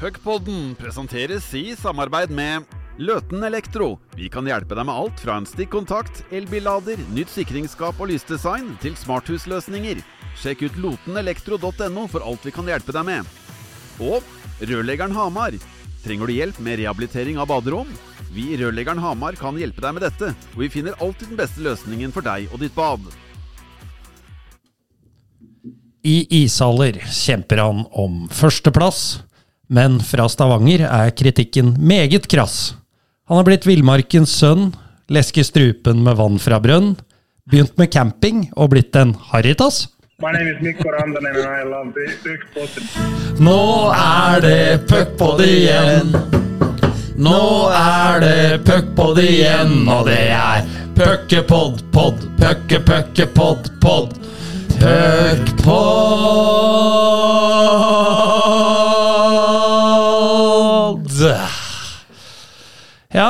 Puckpodden presenteres i samarbeid med Løten Elektro. Vi kan hjelpe deg med alt fra en stikkontakt, elbillader, nytt sikringsskap og lysdesign til smarthusløsninger. Sjekk ut lotenelektro.no for alt vi kan hjelpe deg med. Og Rørleggeren Hamar. Trenger du hjelp med rehabilitering av baderom? Vi i Rørleggeren Hamar kan hjelpe deg med dette, og vi finner alltid den beste løsningen for deg og ditt bad. I ishaller kjemper han om førsteplass, men fra Stavanger er kritikken meget krass. Han har blitt villmarkens sønn, lesker strupen med vann fra brønn, begynt med camping og blitt en harrytass. Nå er det puckpod igjen. Nå er det puckpod igjen, og det er puckepod, pod, pucke, pucke, pod, pod. Puckpod. Ja,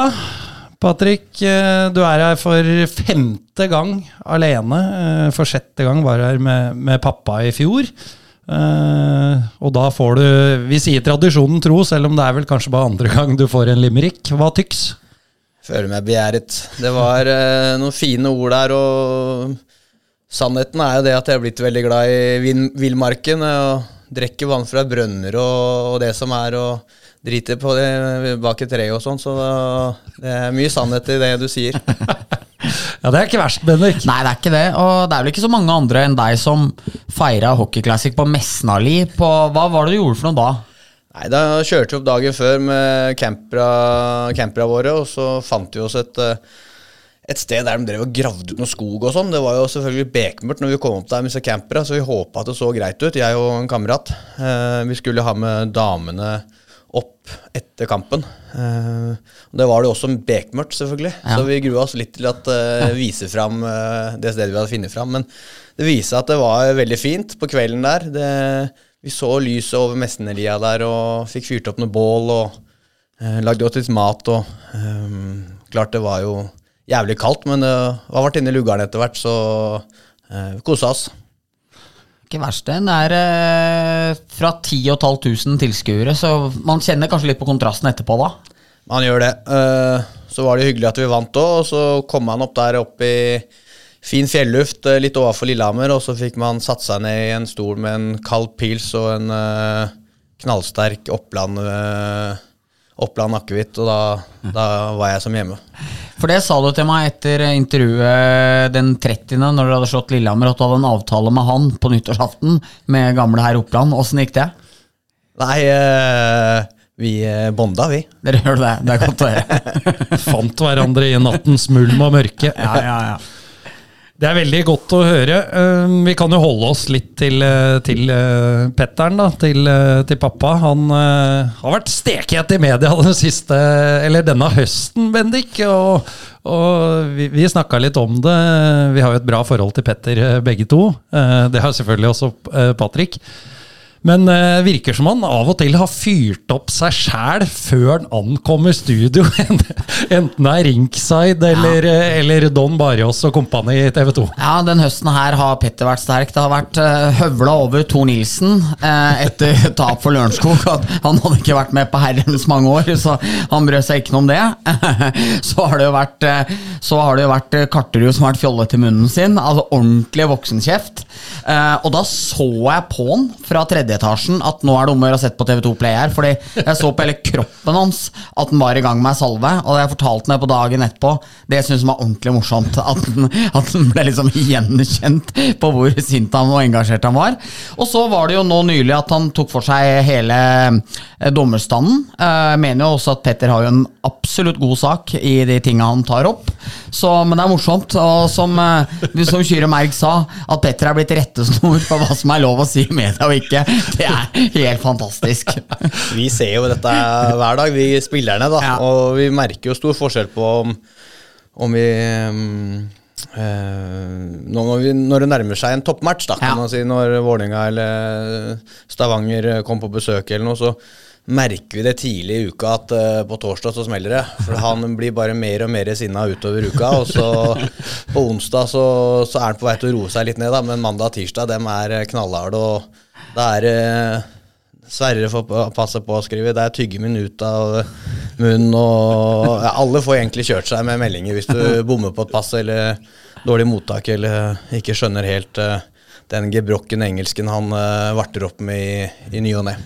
Patrick, eh, du er her for femte gang alene. Eh, For sjette gang var du her med, med pappa i fjor. Eh, og da får du Vi sier tradisjonen tro, selv om det er vel kanskje bare andre gang du får en limerick. Hva tyks? Føler meg begjæret. Det var noen fine ord der, og sannheten er jo det at jeg er blitt veldig glad i villmarken. Og drikker vann fra brønner og, og det som er, og driter på det bak et tre og sånn. Så det er mye sannhet i det du sier. Ja, det er ikke verst, Bendik. Nei, det er ikke det. Og det er vel ikke så mange andre enn deg som feira hockeyclassic på Mesnali. På, hva var det du gjorde for noe da? Nei, Da kjørte vi opp dagen før med campera, campera våre, og så fant vi oss et, eh, et sted der de drev og gravde ut noe skog og sånn. Det var jo selvfølgelig bekmørkt når vi kom opp der med disse campera, så vi håpa at det så greit ut, jeg og en kamerat. Eh, vi skulle ha med damene opp etter kampen. Uh, det var det også bekmørkt, selvfølgelig. Ja. Så vi grua oss litt til at uh, vise fram uh, det stedet vi hadde funnet fram. Men det viser seg at det var veldig fint på kvelden der. Det, vi så lyset over Mesnelia der og fikk fyrt opp noe bål og uh, lagde oss litt mat. og um, Klart det var jo jævlig kaldt, men det var vært inne i luggeren etter hvert, så uh, kosa oss. Ikke verst. Det er eh, fra 10 500 tilskuere, så man kjenner kanskje litt på kontrasten etterpå da. Man gjør det. Eh, så var det hyggelig at vi vant òg, og så kom han opp der opp i fin fjelluft eh, litt overfor Lillehammer, og så fikk man satt seg ned i en stol med en kald pils og en eh, knallsterk Oppland uh, Oppland akevitt, og da, da var jeg som hjemme. For det sa du til meg etter intervjuet den 30., når du hadde slått Lillehammer, at du hadde en avtale med han på nyttårsaften med gamle herr Oppland. Åssen gikk det? Nei, eh, vi eh, bonda, vi. Dere gjør det? Det er godt å høre. Fant hverandre i nattens mulm og mørke. Ja, ja, ja. Det er veldig godt å høre. Eh, Vi kan jo holde oss litt til, eh, til eh, Petteren, da. Til, eh, til pappa. Han har vært stekhet i media den siste, eller denne høsten, Bendik. Og, og vi, vi snakka litt om det. Vi har jo et bra forhold til Petter, begge to. Det har selvfølgelig også Patrick. Men uh, virker som han av og til har fyrt opp seg sjæl før han ankommer studio. Enten det er Rinkside eller, ja. eller Don Barrios og kompani i TV 2. Ja, den høsten her har Petter vært sterk. Det har vært uh, høvla over Tor Nilsen uh, etter tap for Lørenskog. Han hadde ikke vært med på herrens mange år, så han brød seg ikke noe om det. så har det jo vært, eh, så har det jo vært eh, Karterud som har vært fjollete i munnen sin. Altså ordentlig voksenkjeft. Eh, og da så jeg på han fra tredje etasjen at nå er det om å gjøre å sette på TV2 Play her. Fordi jeg så på hele kroppen hans at han var i gang med ei salve. Og jeg fortalte meg på dagen etterpå det syns jeg var ordentlig morsomt. At han, at han ble liksom gjenkjent på hvor sint han og engasjert han var. Og så var det jo nå nylig at han tok for seg hele eh, dommerstanden. Eh, Jeg mener jo også at Petter har jo en absolutt god sak i de tinga han tar opp. Så, men det er morsomt. Og som, eh, som Kyrre Merg sa, at Petter er blitt rettesnor for hva som er lov å si i media og ikke. Det er helt fantastisk. Vi ser jo dette hver dag, vi spillerne, da. Ja. Og vi merker jo stor forskjell på om, om vi eh, når, vi, når det nærmer seg en toppmatch, da, kan Ja. man si, når Vålerenga eller Stavanger kom på besøk eller noe, så merker vi det tidlig i uka at uh, på torsdag så smeller det. For han blir bare mer og mer sinna utover uka. Og så på onsdag så, så er han på vei til å roe seg litt ned, da, men mandag og tirsdag dem er knallharde. Og da er det Sverre får passe på å skrive. Det er tyggegummi ut av munnen, og ja, Alle får egentlig kjørt seg med meldinger hvis du bommer på et pass eller dårlig mottak eller ikke skjønner helt eh, den gebrokken engelsken han eh, varter opp med i, i ny og ne.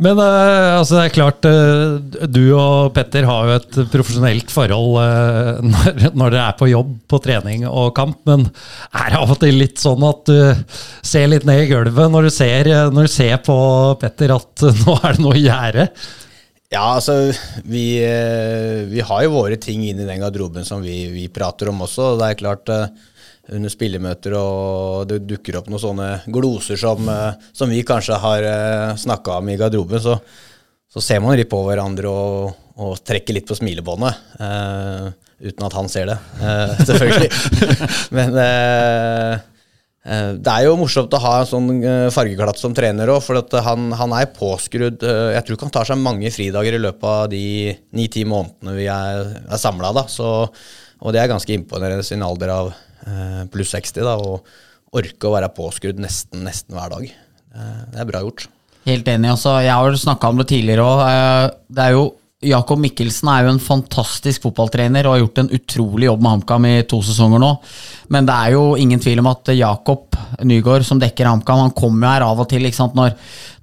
Men eh, altså, det er klart, eh, du og Petter har jo et profesjonelt forhold eh, når, når dere er på jobb, på trening og kamp. Men er det av og til litt sånn at du ser litt ned i gulvet når du ser, når du ser på Petter at nå er det noe i gjære? Ja, altså vi, vi har jo våre ting inn i den garderoben som vi, vi prater om også. og Det er klart under spillemøter og det dukker opp noen sånne gloser som, eh, som vi kanskje har snakka om i garderoben, så, så ser man litt på hverandre og, og trekker litt på smilebåndet. eh, uten at han ser det, eh, selvfølgelig. Men eh, Eh, Det er jo morsomt å ha en sånn eh, fargeklatt som trener òg, for han, han er påskrudd. eh, Jeg tror ikke han tar seg mange fridager i løpet av de ni-ti månedene vi er, er samla. Og det er ganske imponerende i sin alder av eh, pluss 60 da, og orke å være påskrudd nesten, nesten hver dag. Eh, Det er bra gjort. Helt enig. Også. jeg har snakka om det tidligere òg. Det er jo Jakob Mikkelsen er jo en fantastisk fotballtrener og har gjort en utrolig jobb med HamKam i to sesonger nå. Men det er jo ingen tvil om at Jakob Nygaard, som dekker HamKam, han kommer jo her av og til. Når,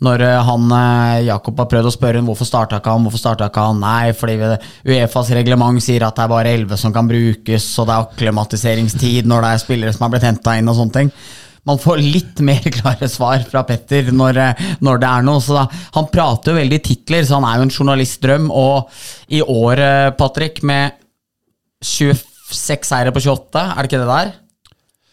når eh, han, eh, Jakob har prøvd å spørre hvorfor starta ikke han, hvorfor starta ikke han? Nei, fordi Uefas reglement sier at det er bare 11 som kan brukes, og det er akklimatiseringstid når det er spillere som har blitt henta inn og sånne ting man får litt mer klare svar fra Petter når, eh, når det er noe. Da, han prater jo veldig titler, så han er jo en journalistdrøm. Og i år, Patrick, med 26 seire på 28, er det ikke det der?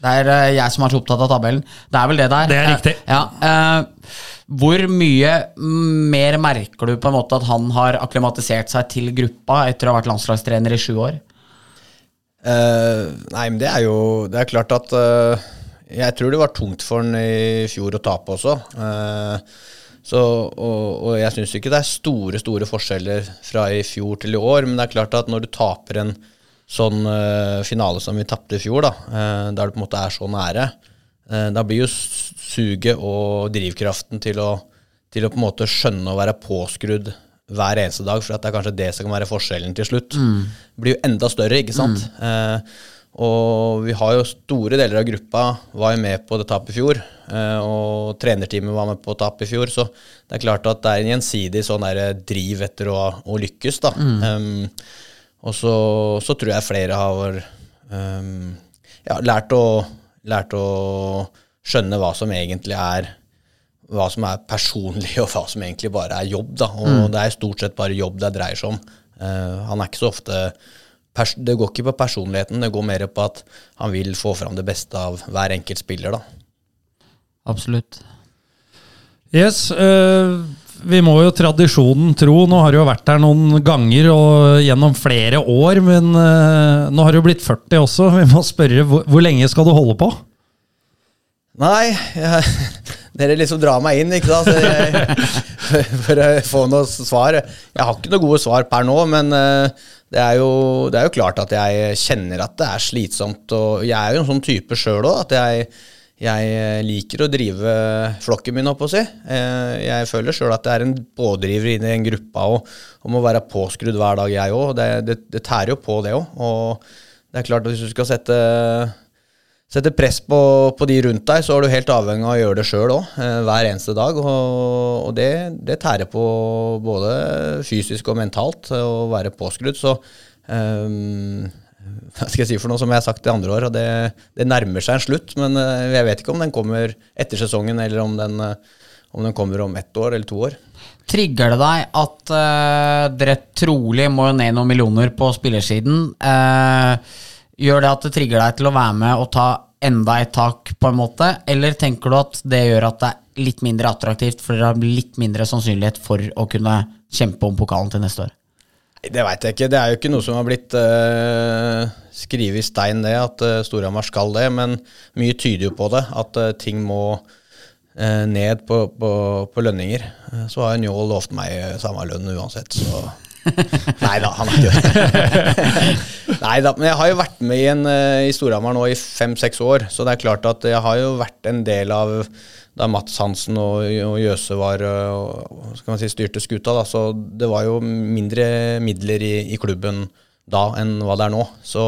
Det er eh, jeg som er så opptatt av tabellen. Det er vel det der. Det er riktig. Eh, Ja, eh, hvor mye mer merker du på en måte at han har akklimatisert seg til gruppa etter å ha vært landslagstrener i sju år? Uh, nei, men det er jo Det er klart at uh, Jeg tror det var tungt for han i fjor å tape også. Uh, så, og, og jeg syns ikke det er store store forskjeller fra i fjor til i år, men det er klart at når du taper en sånn uh, finale som vi tapte i fjor, da, uh, der du på en måte er så nære, uh, da blir jo suget og drivkraften til å, til å på en måte skjønne å være påskrudd hver eneste dag, for at det er kanskje det som kan være forskjellen til slutt, blir jo enda større, ikke sant? Eh, og vi har jo store deler av gruppa var jo med på det tapet i fjor, og trenerteamet var med på tapet i fjor, så det er klart at det er en gjensidig sånn der driv etter å, å lykkes, da. Um, og så, så tror jeg flere har um, ja, lært, å, lært å skjønne hva som egentlig er hva som er personlig, og hva som egentlig bare er jobb. da, Og det er stort sett bare jobb det dreier seg om. Uh, han er ikke så ofte pers Det går ikke på personligheten, det går mer på at han vil få fram det beste av hver enkelt spiller. da. Absolutt. Yes, øh, vi må jo tradisjonen tro. Nå har du jo vært her noen ganger og gjennom flere år, men øh, nå har du blitt 40 også. Vi må spørre, hvor, hvor lenge skal du holde på? Nei, jeg, dere liksom drar meg inn, ikke sant? Jeg, for å få noe svar. Jeg har ikke noe gode svar per nå, men eh, det er, jo, det er jo klart at jeg kjenner at det er slitsomt. Og jeg er jo en sånn type sjøl òg, at jeg, jeg liker å drive flokken min, opp å si. Eh, Jeg føler sjøl at jeg er en pådriver inn i den gruppa og, og må være påskrudd hver dag, jeg òg. Det, det, det tærer jo på, det òg. Og det er klart at hvis du skal sette Sette press på, på de rundt deg, så er du helt avhengig av å gjøre det sjøl òg, hver eneste dag. Og, og det, det tærer på både fysisk og mentalt å være påskrudd. Så ehm, hva skal jeg si for noe som jeg har sagt i andre år, og det, det nærmer seg en slutt. Men eh, jeg vet ikke om den kommer etter sesongen, eller om den, eh, om den kommer om ett år eller to år. Trigger det deg at uh, dere trolig må ned noen millioner på spillersiden? Uh, gjør det at det trigger deg til å være med og ta enda et tak, på en måte? Eller tenker du at det gjør at det er litt mindre attraktivt, for dere har litt mindre sannsynlighet for å kunne kjempe om pokalen til neste år? Nei, Det veit jeg ikke. Det er jo ikke noe som har blitt uh, skrevet i stein, det, at uh, Storhamar skal det. Men mye tyder jo på det, at uh, ting må uh, ned på, på, på lønninger. Så har Njål lovt meg samme lønn uansett, så Nei da, han har ikke det. Nei da, men jeg har jo vært med i, en, i Storhamar nå i fem-seks år, så det er klart at jeg har jo vært en del av da Mats Hansen og, og Jøse var eh, og, si, styrte skuta, da, så det var jo mindre midler i, i klubben da enn hva det er nå. Så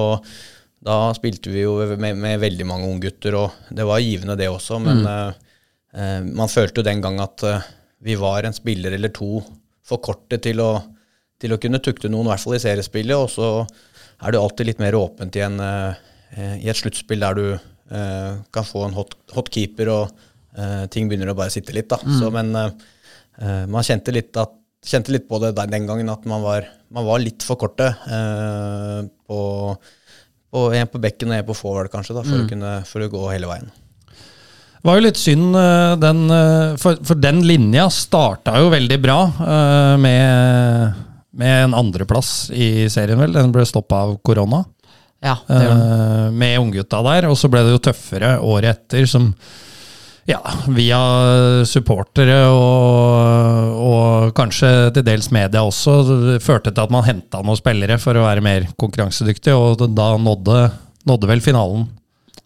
da spilte vi jo med, med veldig mange unggutter, og det var givende det også, men mm. eh, man følte jo den gang at eh, vi var en spiller eller to for korte til å, til å kunne tukte noen, i hvert fall i seriespillet, og så er det alltid litt mer åpent i, en, eh, i et sluttspill der du eh, kan få en hot, hot keeper og eh, ting begynner å bare sitte litt. da. Så, men eh, eh, man kjente litt, at, kjente litt på det der, den gangen at man var, man var litt for korte eh, på, på en på bekken og en på forward, kanskje, da, for, å kunne, for å gå hele veien. Det var jo litt synd, eh, den, eh, for, for den linja starta jo veldig bra eh, med, med en andreplass i serien, vel. Den ble stoppa av korona. Ja, det var. eh, med unggutta der. Og så ble det jo tøffere året etter, som ja, via supportere og, og kanskje til dels media også, det førte til at man henta noen spillere for å være mer konkurransedyktig, og da nådde, nådde vel finalen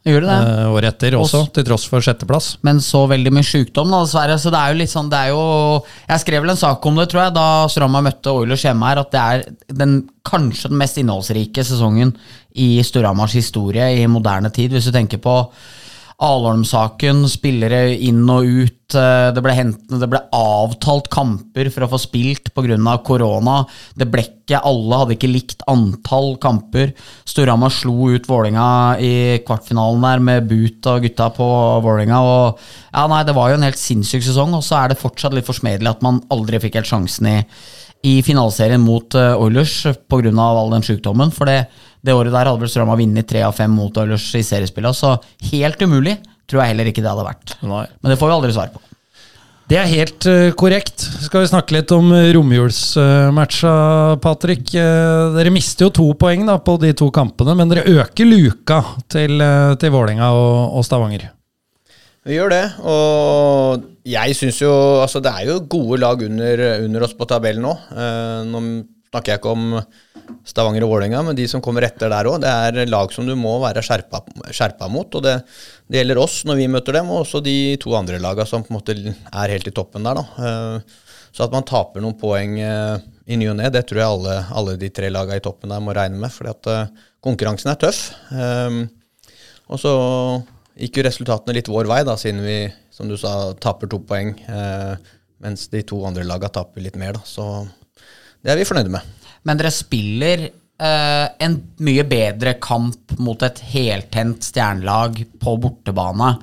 gjør det. eh, året etter også, Også- til tross for sjetteplass. men så veldig mye sjukdom, da, dessverre. Så det er jo litt sånn, det er jo Jeg skrev vel en sak om det, tror jeg, da Strømma møtte Oilers hjemme her, at det er den, kanskje den mest innholdsrike sesongen i Storhamars historie i moderne tid, hvis du tenker på Alholm-saken, spillere inn og ut. eh, Det ble, hent, det ble avtalt kamper for å få spilt pga. korona. Det ble ikke, Alle hadde ikke likt antall kamper. Storhamar slo ut Vålinga i kvartfinalen der med Boot og gutta på Vålinga. Og, ja, nei, det var jo en helt sinnssyk sesong, og så er det fortsatt litt forsmedelig at man aldri fikk helt sjansen i, i finaleserien mot uh, Oilers pga. all den sykdommen. For det, det året der hadde vel Strømma vunnet tre av fem mot Oilers i seriespillet, så helt umulig tror jeg heller ikke det hadde vært. Nei. Men det får vi aldri svar på. Det er helt eh, korrekt. Skal vi snakke litt om uh, romjulsmatcha, Patrick. Eh, dere mister jo to poeng da, på de to kampene, men dere øker luka til, uh, til Vålerenga og, og Stavanger. Vi gjør det, og jeg syns jo Altså, det er jo gode lag under, under oss på tabellen nå. Eh, nå snakker jeg ikke om Stavanger og Vålerenga, men de som kommer etter der òg. Det er lag som du må være skjerpa, skjerpa mot, og det, det gjelder oss når vi møter dem, og også de to andre laga som på en måte er helt i toppen der, da. Eh, så at man taper noen poeng eh, i ny og ne, det tror jeg alle, alle de tre laga i toppen der må regne med, fordi at konkurransen er tøff. Og så gikk jo resultatene litt vår vei, da, siden vi, som du sa, taper to poeng. Eh, mens de to andre laga taper litt mer, da. Så det er vi fornøyde med. Men dere spiller eh, en mye bedre kamp mot et heltent stjernelag på bortebane.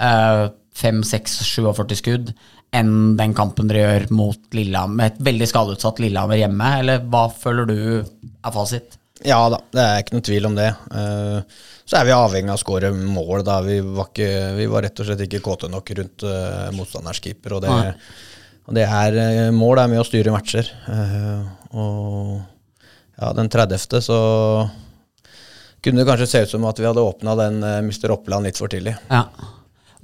Eh, 5-6-47 skudd enn den kampen dere gjør mot Lillehammer, et veldig skadeutsatt Lillehammer hjemme. Eller hva føler du er fasit? Ja da, det er ikke noen tvil om det. Eh, så er vi avhengig av å skåre mål, da. Vi var, ikke, vi var rett og slett ikke kåte nok rundt uh, motstanders keeper. Og det, og det er eh, mål er med å styre matcher. Uh, og ja, den 30. så kunne det kanskje se ut som at vi hadde åpna den uh, Mr. Oppland litt for tidlig. Ja.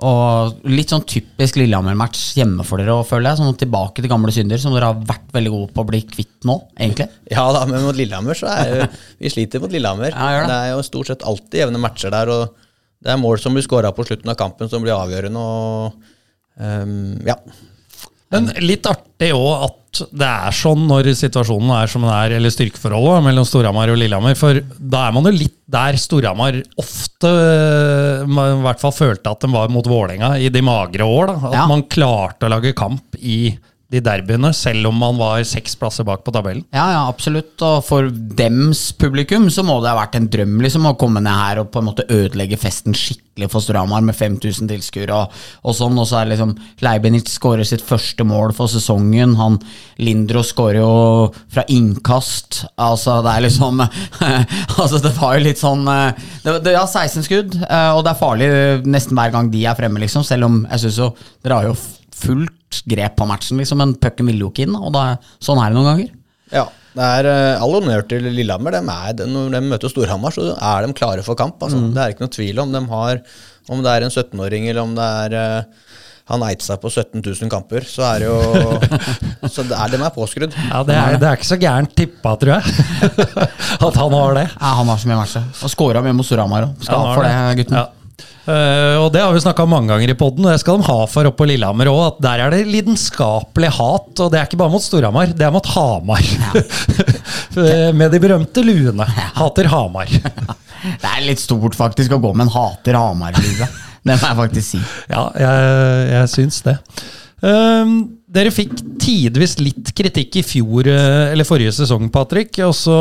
Og litt sånn typisk Lillehammer-match hjemme for dere, føler jeg. Sånn tilbake til gamle synder, som dere har vært veldig gode på å bli kvitt nå, egentlig. Ja da, men mot Lillehammer så er jo Vi sliter mot Lillehammer. Ja, det. det er jo stort sett alltid jevne matcher der, og det er mål som blir skåra på slutten av kampen som blir avgjørende, og um, ja. Men litt artig òg at det er sånn når situasjonen er som den er, eller styrkeforholdet mellom Storhamar og Lillehammer. For da er man jo litt der Storhamar ofte i hvert fall følte at de var mot Vålerenga i de magre år. da At Ja. man klarte å lage kamp i de derbyene, selv om man var seks plasser bak på tabellen. Ja, ja, absolutt. Og for dems publikum så må det ha vært en drøm liksom å komme ned her og på en måte ødelegge festen skikkelig for Storhamar med 5000 tilskuere og, og sånn. Og så er liksom Leibeniz skårer sitt første mål for sesongen. Han Lindro skårer jo fra innkast. Altså, det er liksom Altså, det var jo litt sånn eh, det, det, Ja, 16 skudd, eh, og det er farlig nesten hver gang de er fremme, liksom. Selv om jeg syns jo dere har jo fullt grep på matchen, liksom, men pucken ville jo ikke inn. Og da, sånn er det noen ganger. ja. Det er eh, all honnør til Lillehammer. De er, når de møter Storhamar, så er de klare for kamp. Altså. Det er ikke noe tvil om de har Om det er en 17-åring eller om det er, eh, han eide seg på 17 000 kamper, så er det jo Så det er, de er påskrudd. Ja, det er, det er ikke så gærent tippa, tror jeg. At han har det. Ja, han har så mye matcher. Og scora mye mot Storhamar òg. Skal Ja, ha han for det, gutten. Ja. Eh, og det har vi snakka om mange ganger i poden, og det skal de ha for oppe på Lillehammer òg. At der er det lidenskapelig hat, og det er ikke bare mot Storhamar, det er mot Hamar. Ja. Med de berømte luene. Hater Hamar. Det er litt stort faktisk å gå med en hater Hamar-lue. Det må jeg faktisk si. Ja, jeg, jeg syns det. Um, dere fikk tidvis litt kritikk i fjor, eh, eller forrige sesong, Patrick. Og så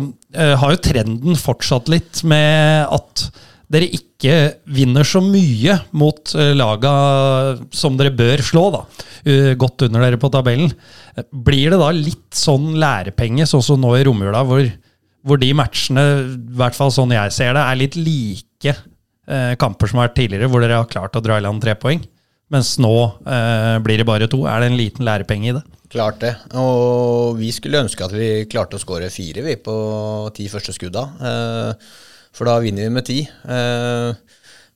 uh, har jo trenden fortsatt litt med at dere ikke vinner så mye mot eh, laga som dere bør slå, da. eh, godt under dere på tabellen. Blir det da litt sånn lærepenge, sånn som nå i romjula, hvor, hvor de matchene, i hvert fall sånn jeg ser det, er litt like eh, kamper som har vært tidligere, hvor dere har klart å dra i land tre poeng? Mens nå eh, blir det bare to. Er det en liten lærepenge i det? Klart det. Og vi skulle ønske at vi klarte å skåre fire vi på ti første skudda. Eh, for da vinner vi med ti. Eh,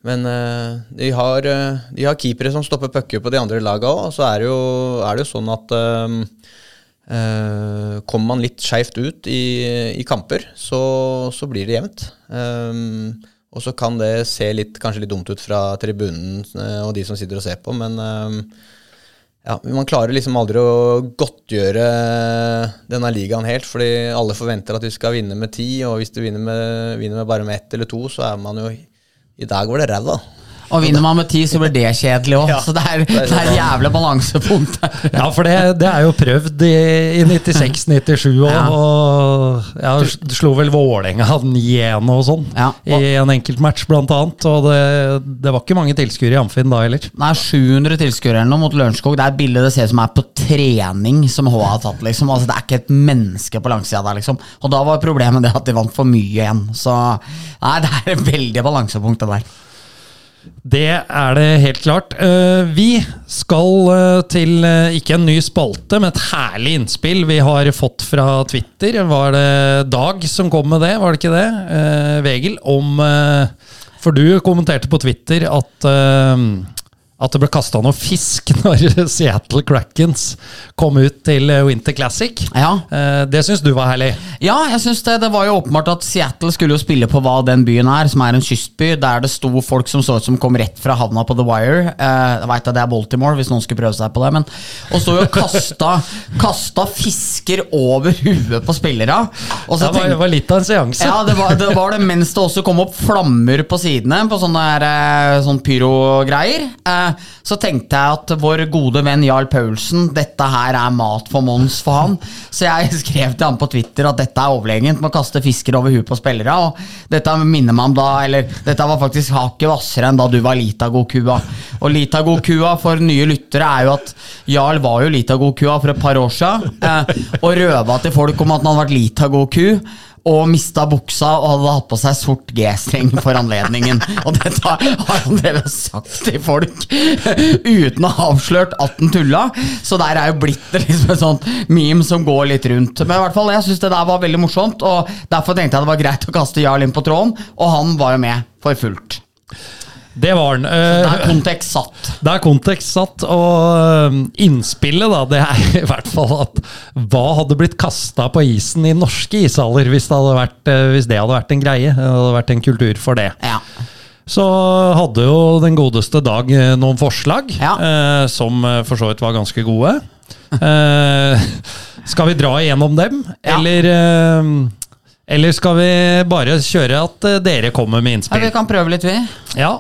men eh, de, har, eh, de har keepere som stopper pucker på de andre laga òg. Og så er det, jo, er det jo sånn at eh, kommer man litt skeivt ut i, i kamper, så, så blir det jevnt. Um, og så kan det se litt, kanskje litt dumt ut fra tribunen uh, og de som sitter og ser på, men eh, ja, Man klarer liksom aldri å godtgjøre denne ligaen helt, fordi alle forventer at vi skal vinne med ti, og hvis du vinner med, vinner med bare med ett eller to, så er man jo I dag var det ræva. Og vinner man med ti, så blir det kjedelig òg. Ja, så det er, det er et jævlig balansepunkt. Ja, for det, det er jo prøvd i, i 96-97 òg, Ja. og ja, slo vel Vålerenga 9-1 og sånn Ja. i en enkeltmatch, blant annet. Og det, det var ikke mange tilskuere i Amfin da heller. Det er 700 tilskuere eller noe mot Lørenskog. Det er et bilde det ser ut som er på trening som HA har tatt. liksom altså, Det er ikke et menneske på langsida der. liksom Og da var problemet det at de vant for mye igjen. Så nei, det er et veldig balansepunkt, det der. Det er det helt klart. Eh, Vi skal eh, til eh, ikke en ny spalte, men et herlig innspill vi har fått fra Twitter. Var det Dag som kom med det, var det ikke det? Vegil? Om For du kommenterte på Twitter at at det ble kasta noe fisk når Seattle Crackens kom ut til eh, Winter Classic. Ja. Eh, Det syns du var herlig. Ja, jeg synes det, det var jo åpenbart at Seattle skulle jo spille på hva den byen er, som er en kystby, der det sto folk som så ut som kom rett fra havna på The Wire. Eh, jeg vet at det er Baltimore, hvis noen skulle prøve seg på det, men Og sto jo kasta, kasta fisker over huet på spillere. Og så Det var, det var litt av en seanse. ja, det var, det var det mens det også kom opp flammer på sidene på sånne, der, eh, sånn pyrogreier. Eh, så tenkte jeg at vår gode venn Jarl Paulsen, dette her er mat for Mons for han. Så jeg skrev til han på Twitter at dette er overlegent med å kaste fisker over huet på spillere. Og dette minner meg om da, eller dette var faktisk hakket hvassere enn da du var Litago-kua. Og Litago-kua for nye lyttere er jo at Jarl var jo Litago-kua for et par år siden, eh, og røva til folk om at han hadde vært Litago-ku og mista buksa og hadde hatt på seg sort G-streng for anledningen. Og dette har han drevet sagt til folk uten å ha avslørt at han tulla. Så der er jo blitt liksom et sånt meme som går litt rundt. Men i hvert fall, jeg syns det der var veldig morsomt, og derfor tenkte jeg det var greit å kaste Jarl inn på tråden, og han var jo med for fullt. Det var han. Det Eh, er kontekst satt. Det er kontekst satt, og øhm, innspillet da, det er i hvert fall at hva hadde blitt kasta på isen i norske ishaller hvis det, hadde vært, øh, hvis det hadde vært en greie? Det hadde vært en kultur for det. Ja. Så hadde jo den godeste Dag noen forslag, Ja. øh, som for så vidt var ganske gode. Eh, skal vi dra igjennom dem, Ja. eller, øhm, eller skal vi bare kjøre at dere kommer med ja, innspill? Vi kan prøve litt, vi. Ja.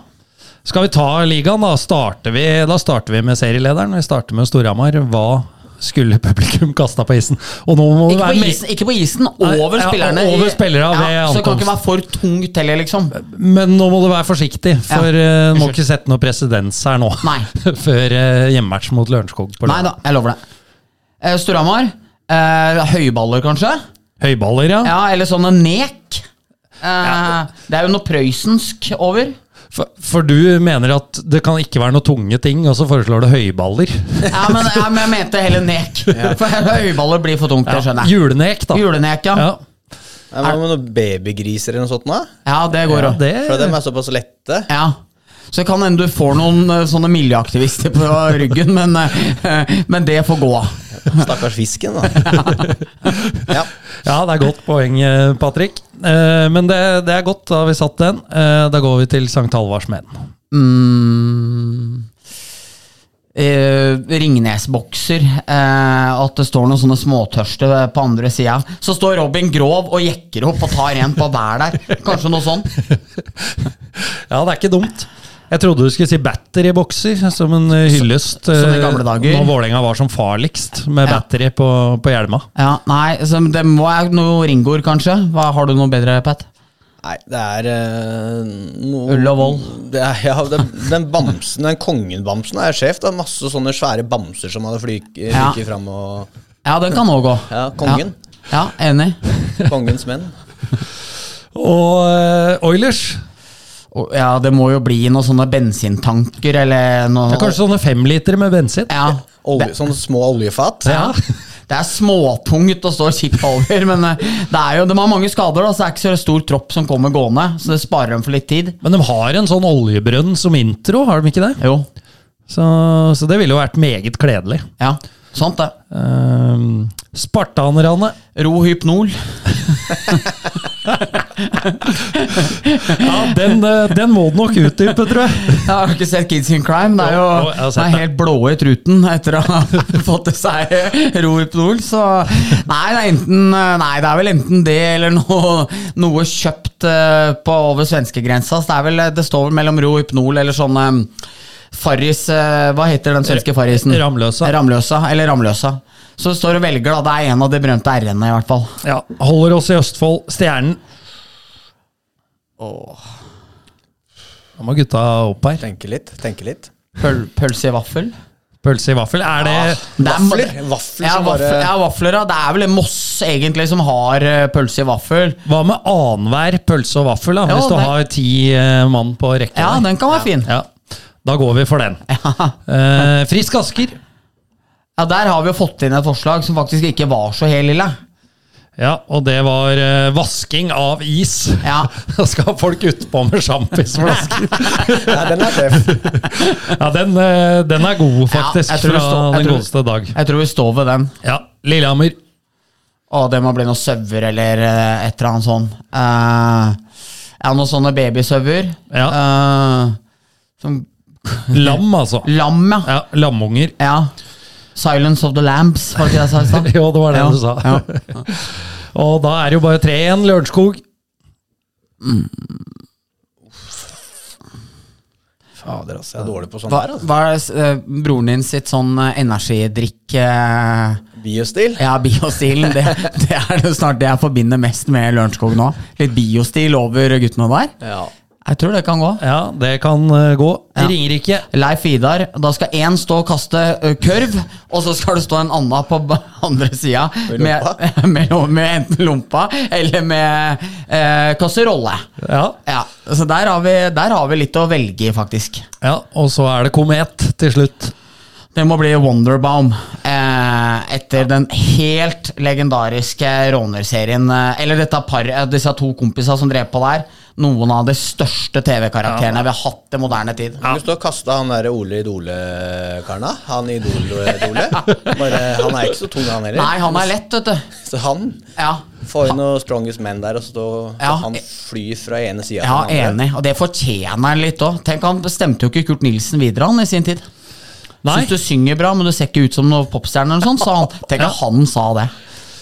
Skal vi ta ligaen, da starter vi, da starter vi med serielederen. Vi starter med Storhamar. Hva skulle publikum kasta på isen? Og nå må Ikke på isen, ikke på isen Nei, over ja, over spillere ved ja, så det kan ikke være for tungt heller, liksom. Men nå må du være forsiktig, for Ja, eh, må ikke sette noe presedens her nå. Nei. Før uh, hjemmematch mot Lørenskog Nei da, jeg lover det. Eh, Storhamar. Høyballer, kanskje? Høyballer, ja. Ja, eller sånne nek. Eh, Det er jo noe prøysensk over. For, for du mener at det kan ikke være noe tunge ting, og så foreslår du høyballer? Ja, men, ja, men jeg mente heller nek. For høyballer blir for tungt, det skjønner jeg. Julenek, da. Julenek, ja. Ja, Hva med noen babygriser eller noe sånt? da? Ja, det går ja, òg. det For de er såpass lette. Ja. Så det kan hende du får noen eh, sånne miljøaktivister på ryggen, men, eh, men det får gå. Stakkars fisken, da. ja. Ja, det er godt poeng, eh, Patrick. Eh, Men det, det er godt, da har vi satt den. Eh, Da går vi til Sankt Halvards menn. Mm. Uh, Ringnes-bokser. Eh, at det står noen sånne småtørste på andre sida. Så står Robin Grov og jekker opp og tar en på hver der. Kanskje noe sånt. Ja, det er ikke dumt. Jeg trodde du skulle si batterybokser, som en eh, hyllest. som eh, gamle dager. Når Vålerenga var som farligst, med Ja. battery på, på hjelma. Ja, nei, så det må være noe ringord, kanskje. Hva, har du noe bedre, Pat? Nei, det er uh, noe Ull og vold. Det er, ja, den, den bamsen, den kongen-bamsen er sjef. Det er masse sånne svære bamser som hadde flyket Ja. fram og Ja, den kan òg gå. Ja, kongen. Ja, ja enig. Kongens menn. Og uh, Oilers. Ja, det må jo bli noen sånne bensintanker eller noe Det er kanskje sånne femlitere med bensin. Ja. Olje, sånne små oljefat. Ja. Det er småtungt å stå og over, men eh, det er jo, de har mange skader. Da, så det er ikke så stor tropp som kommer gående, så det sparer dem for litt tid. Men de har en sånn oljebrønn som intro, har de ikke det? Jo, Så, så det ville jo vært meget kledelig. ja, sant det. Um, Spartanerne. Rohypnol. Ja, den, eh, den må du nok utdype, tror jeg. Jeg har ikke sett Kids in Crime. Det er Jo, det er helt blå i truten etter å ha fått til seg Rohypnol. Så nei det, enten, nei, det er vel enten det eller noe, noe kjøpt eh, på over svenskegrensa. Det, vel, det står vel mellom Rohypnol eller sånn eh, Farris eh, Hva heter den svenske farrisen? Ramløsa. Ramløsa, eller Ramløsa. Så det står og velger, da. Det er en av de berømte R-ene, i hvert fall. Ja, Holder oss i Østfold. Stjernen. Åh. Da må gutta opp her. Tenke litt, tenke litt. Pøl, pølse i vaffel. Pølse i vaffel. Er det Det er- Vafler. Vafler Ja, som vaffel, bare ja, vafler, ja. Det er vel Moss egentlig som har eh, pølse i vaffel. Hva med annenhver pølse og vaffel, da? Ja, hvis du den... har ti eh, mann på rekke? Ja, der? den kan være fin. Ja, Da går vi for den. Ja. Eh, Frisk Asker. ja, Der har vi jo fått inn et forslag som faktisk ikke var så helt lille. Ja, og det var eh, vasking av is. Ja. Da skal folk utpå med sjampisflasker. ja, den er tøff. ja, den, eh, den er god, faktisk, Ja, fra står- den tror- godeste dag. Jeg tror vi står ved den. Ja, Lillehammer. Å, det må bli noe sauer eller eh, et eller annet sånt. Uh, ja, noen sånne babysauer. Ja. Uh, som Lam, altså. lam, ja. Ja, Lamunger. ja. Silence of the Lambs, var det ikke det jeg sa i stad? Jo, det var det Ja, du sa. ja. Og da er det jo bare tre igjen. Lørenskog. Fader, altså. Jeg er dårlig på sånt Hva, her. Altså. hva er uh, broren din sitt sånn uh, energidrikk uh, Biostil. Ja, biostilen. Det, det er det snart det jeg forbinder mest med Lørenskog nå. Litt biostil over guttene der. Ja. Jeg tror det kan gå. Ja, det kan eh, gå. Ja. Ringerike. Leif Idar. da skal én stå og kaste kurv, kørv, og så skal det stå en annen på andre sida med, med, med enten lompa eller med eh, kasserolle. Ja. Ja, så der har, vi, der har vi litt å velge i, faktisk. ja. Og så er det Komet til slutt. Det må bli Wonderbaum. Eh, etter den helt legendariske rånerserien. Eh, eller dette par, eh, disse to kompisene som drev på der. Noen av de største TV-karakterene vi har hatt i moderne tid. Kan du stå og kaste han der Ole Idole-karna? Han Idol-Idole? Bare, Han er ikke så tung, han heller. Nei, han er lett, vet du. Så han Ja, får inn noe strongest men der, og så Ja. han flyr fra ene sida ja enig. Og det fortjener han litt òg. Tenk, han stemte jo ikke Kurt Nilsen videre, han, i sin tid. Nei. Syns du synger bra, men du ser ikke ut som noen popstjerne eller noe sånt, sa han. Tenk at han sa det.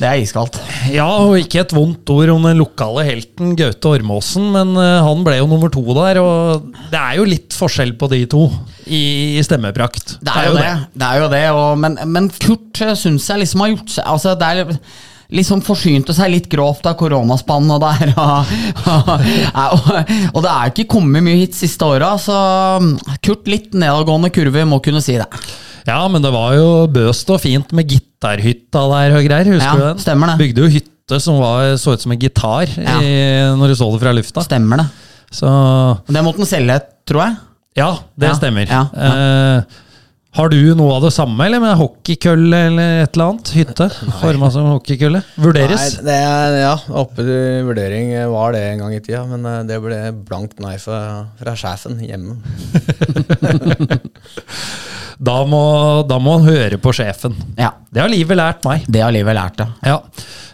Det er iskaldt. Ja, og ikke et vondt ord om den lokale helten Gaute Ormåsen, men eh, han ble jo nummer to der, og det er jo litt forskjell på de to i, stemmeprakt. Det er jo det. det, er jo det og, men, men Kurt uh, syns jeg liksom har gjort seg altså det er liksom forsynte seg litt grovt av koronaspannet der. Og, og, og det er ikke kommet mye hit siste åra, så um, Kurt litt nedadgående kurve, må kunne si det. Ja, men det var jo bøst og fint med gitarhytta der og greier, husker Ja, du den? stemmer det. Bygde jo hytte som var, så ut som en gitar Ja. i, når du så det fra lufta. Stemmer det. Så Det måtte han selge, tror jeg. ja, det Ja, stemmer. ja, Eh, Har du noe av det samme, eller med hockeykølle eller et eller annet? Hytte? Forma som hockeykølle? Vurderes? Nei, det er, ja, oppe til vurdering var det en gang i tida, men eh, det ble blankt nei fra, fra sjefen hjemme. Da må, da må han høre på sjefen. Ja, Det har livet lært meg. det har livet lært, ja. Ja.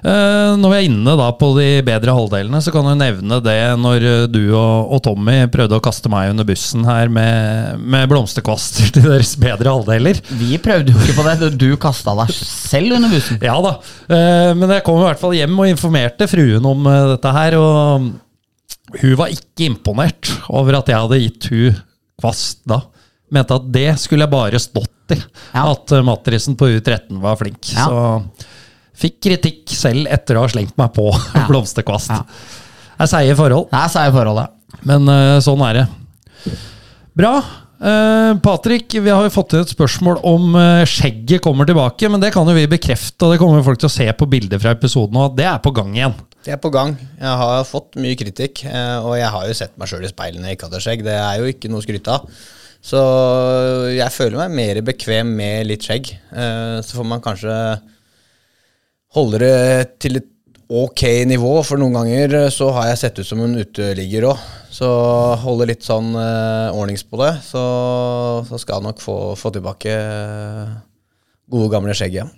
Eh, når vi er inne da på de bedre halvdelene, så kan du nevne det når eh, du og, og Tommy prøvde å kaste meg under bussen her med, med blomsterkvaster til deres bedre halvdeler. Vi prøvde jo ikke på det. Du kasta deg selv under bussen. Ja da, eh, men jeg kom i hvert fall hjem og informerte fruen om eh, dette her, og hun var ikke imponert over at jeg hadde gitt hun kvast da. Mente at det skulle jeg bare stått i, Ja. at eh, Matrisen på U13 var flink. Ja. Så fikk kritikk selv etter å ha slengt meg på Ja. blomsterkvast. Det er seige forhold, Der sa forhold, ja. men sånn er det. Bra. Uh, Patrick, vi har jo fått inn et spørsmål om eh, skjegget kommer tilbake, men det kan jo vi bekrefte, og det kommer folk til å se på bilder fra episoden, og det er på gang igjen. Det er på gang. Jeg har fått mye kritikk, eh, og jeg har jo sett meg sjøl i speilet når jeg ikke hadde skjegg. Det er jo ikke noe å skryte av. Så jeg føler meg mer bekvem med litt skjegg. Så får man kanskje holde det til et ok nivå, for noen ganger eh, så har jeg sett ut som en uteligger òg. Så holde litt sånn eh, ordnings på det, så, så skal jeg nok få, få tilbake eh, gode, gamle skjegg igjen.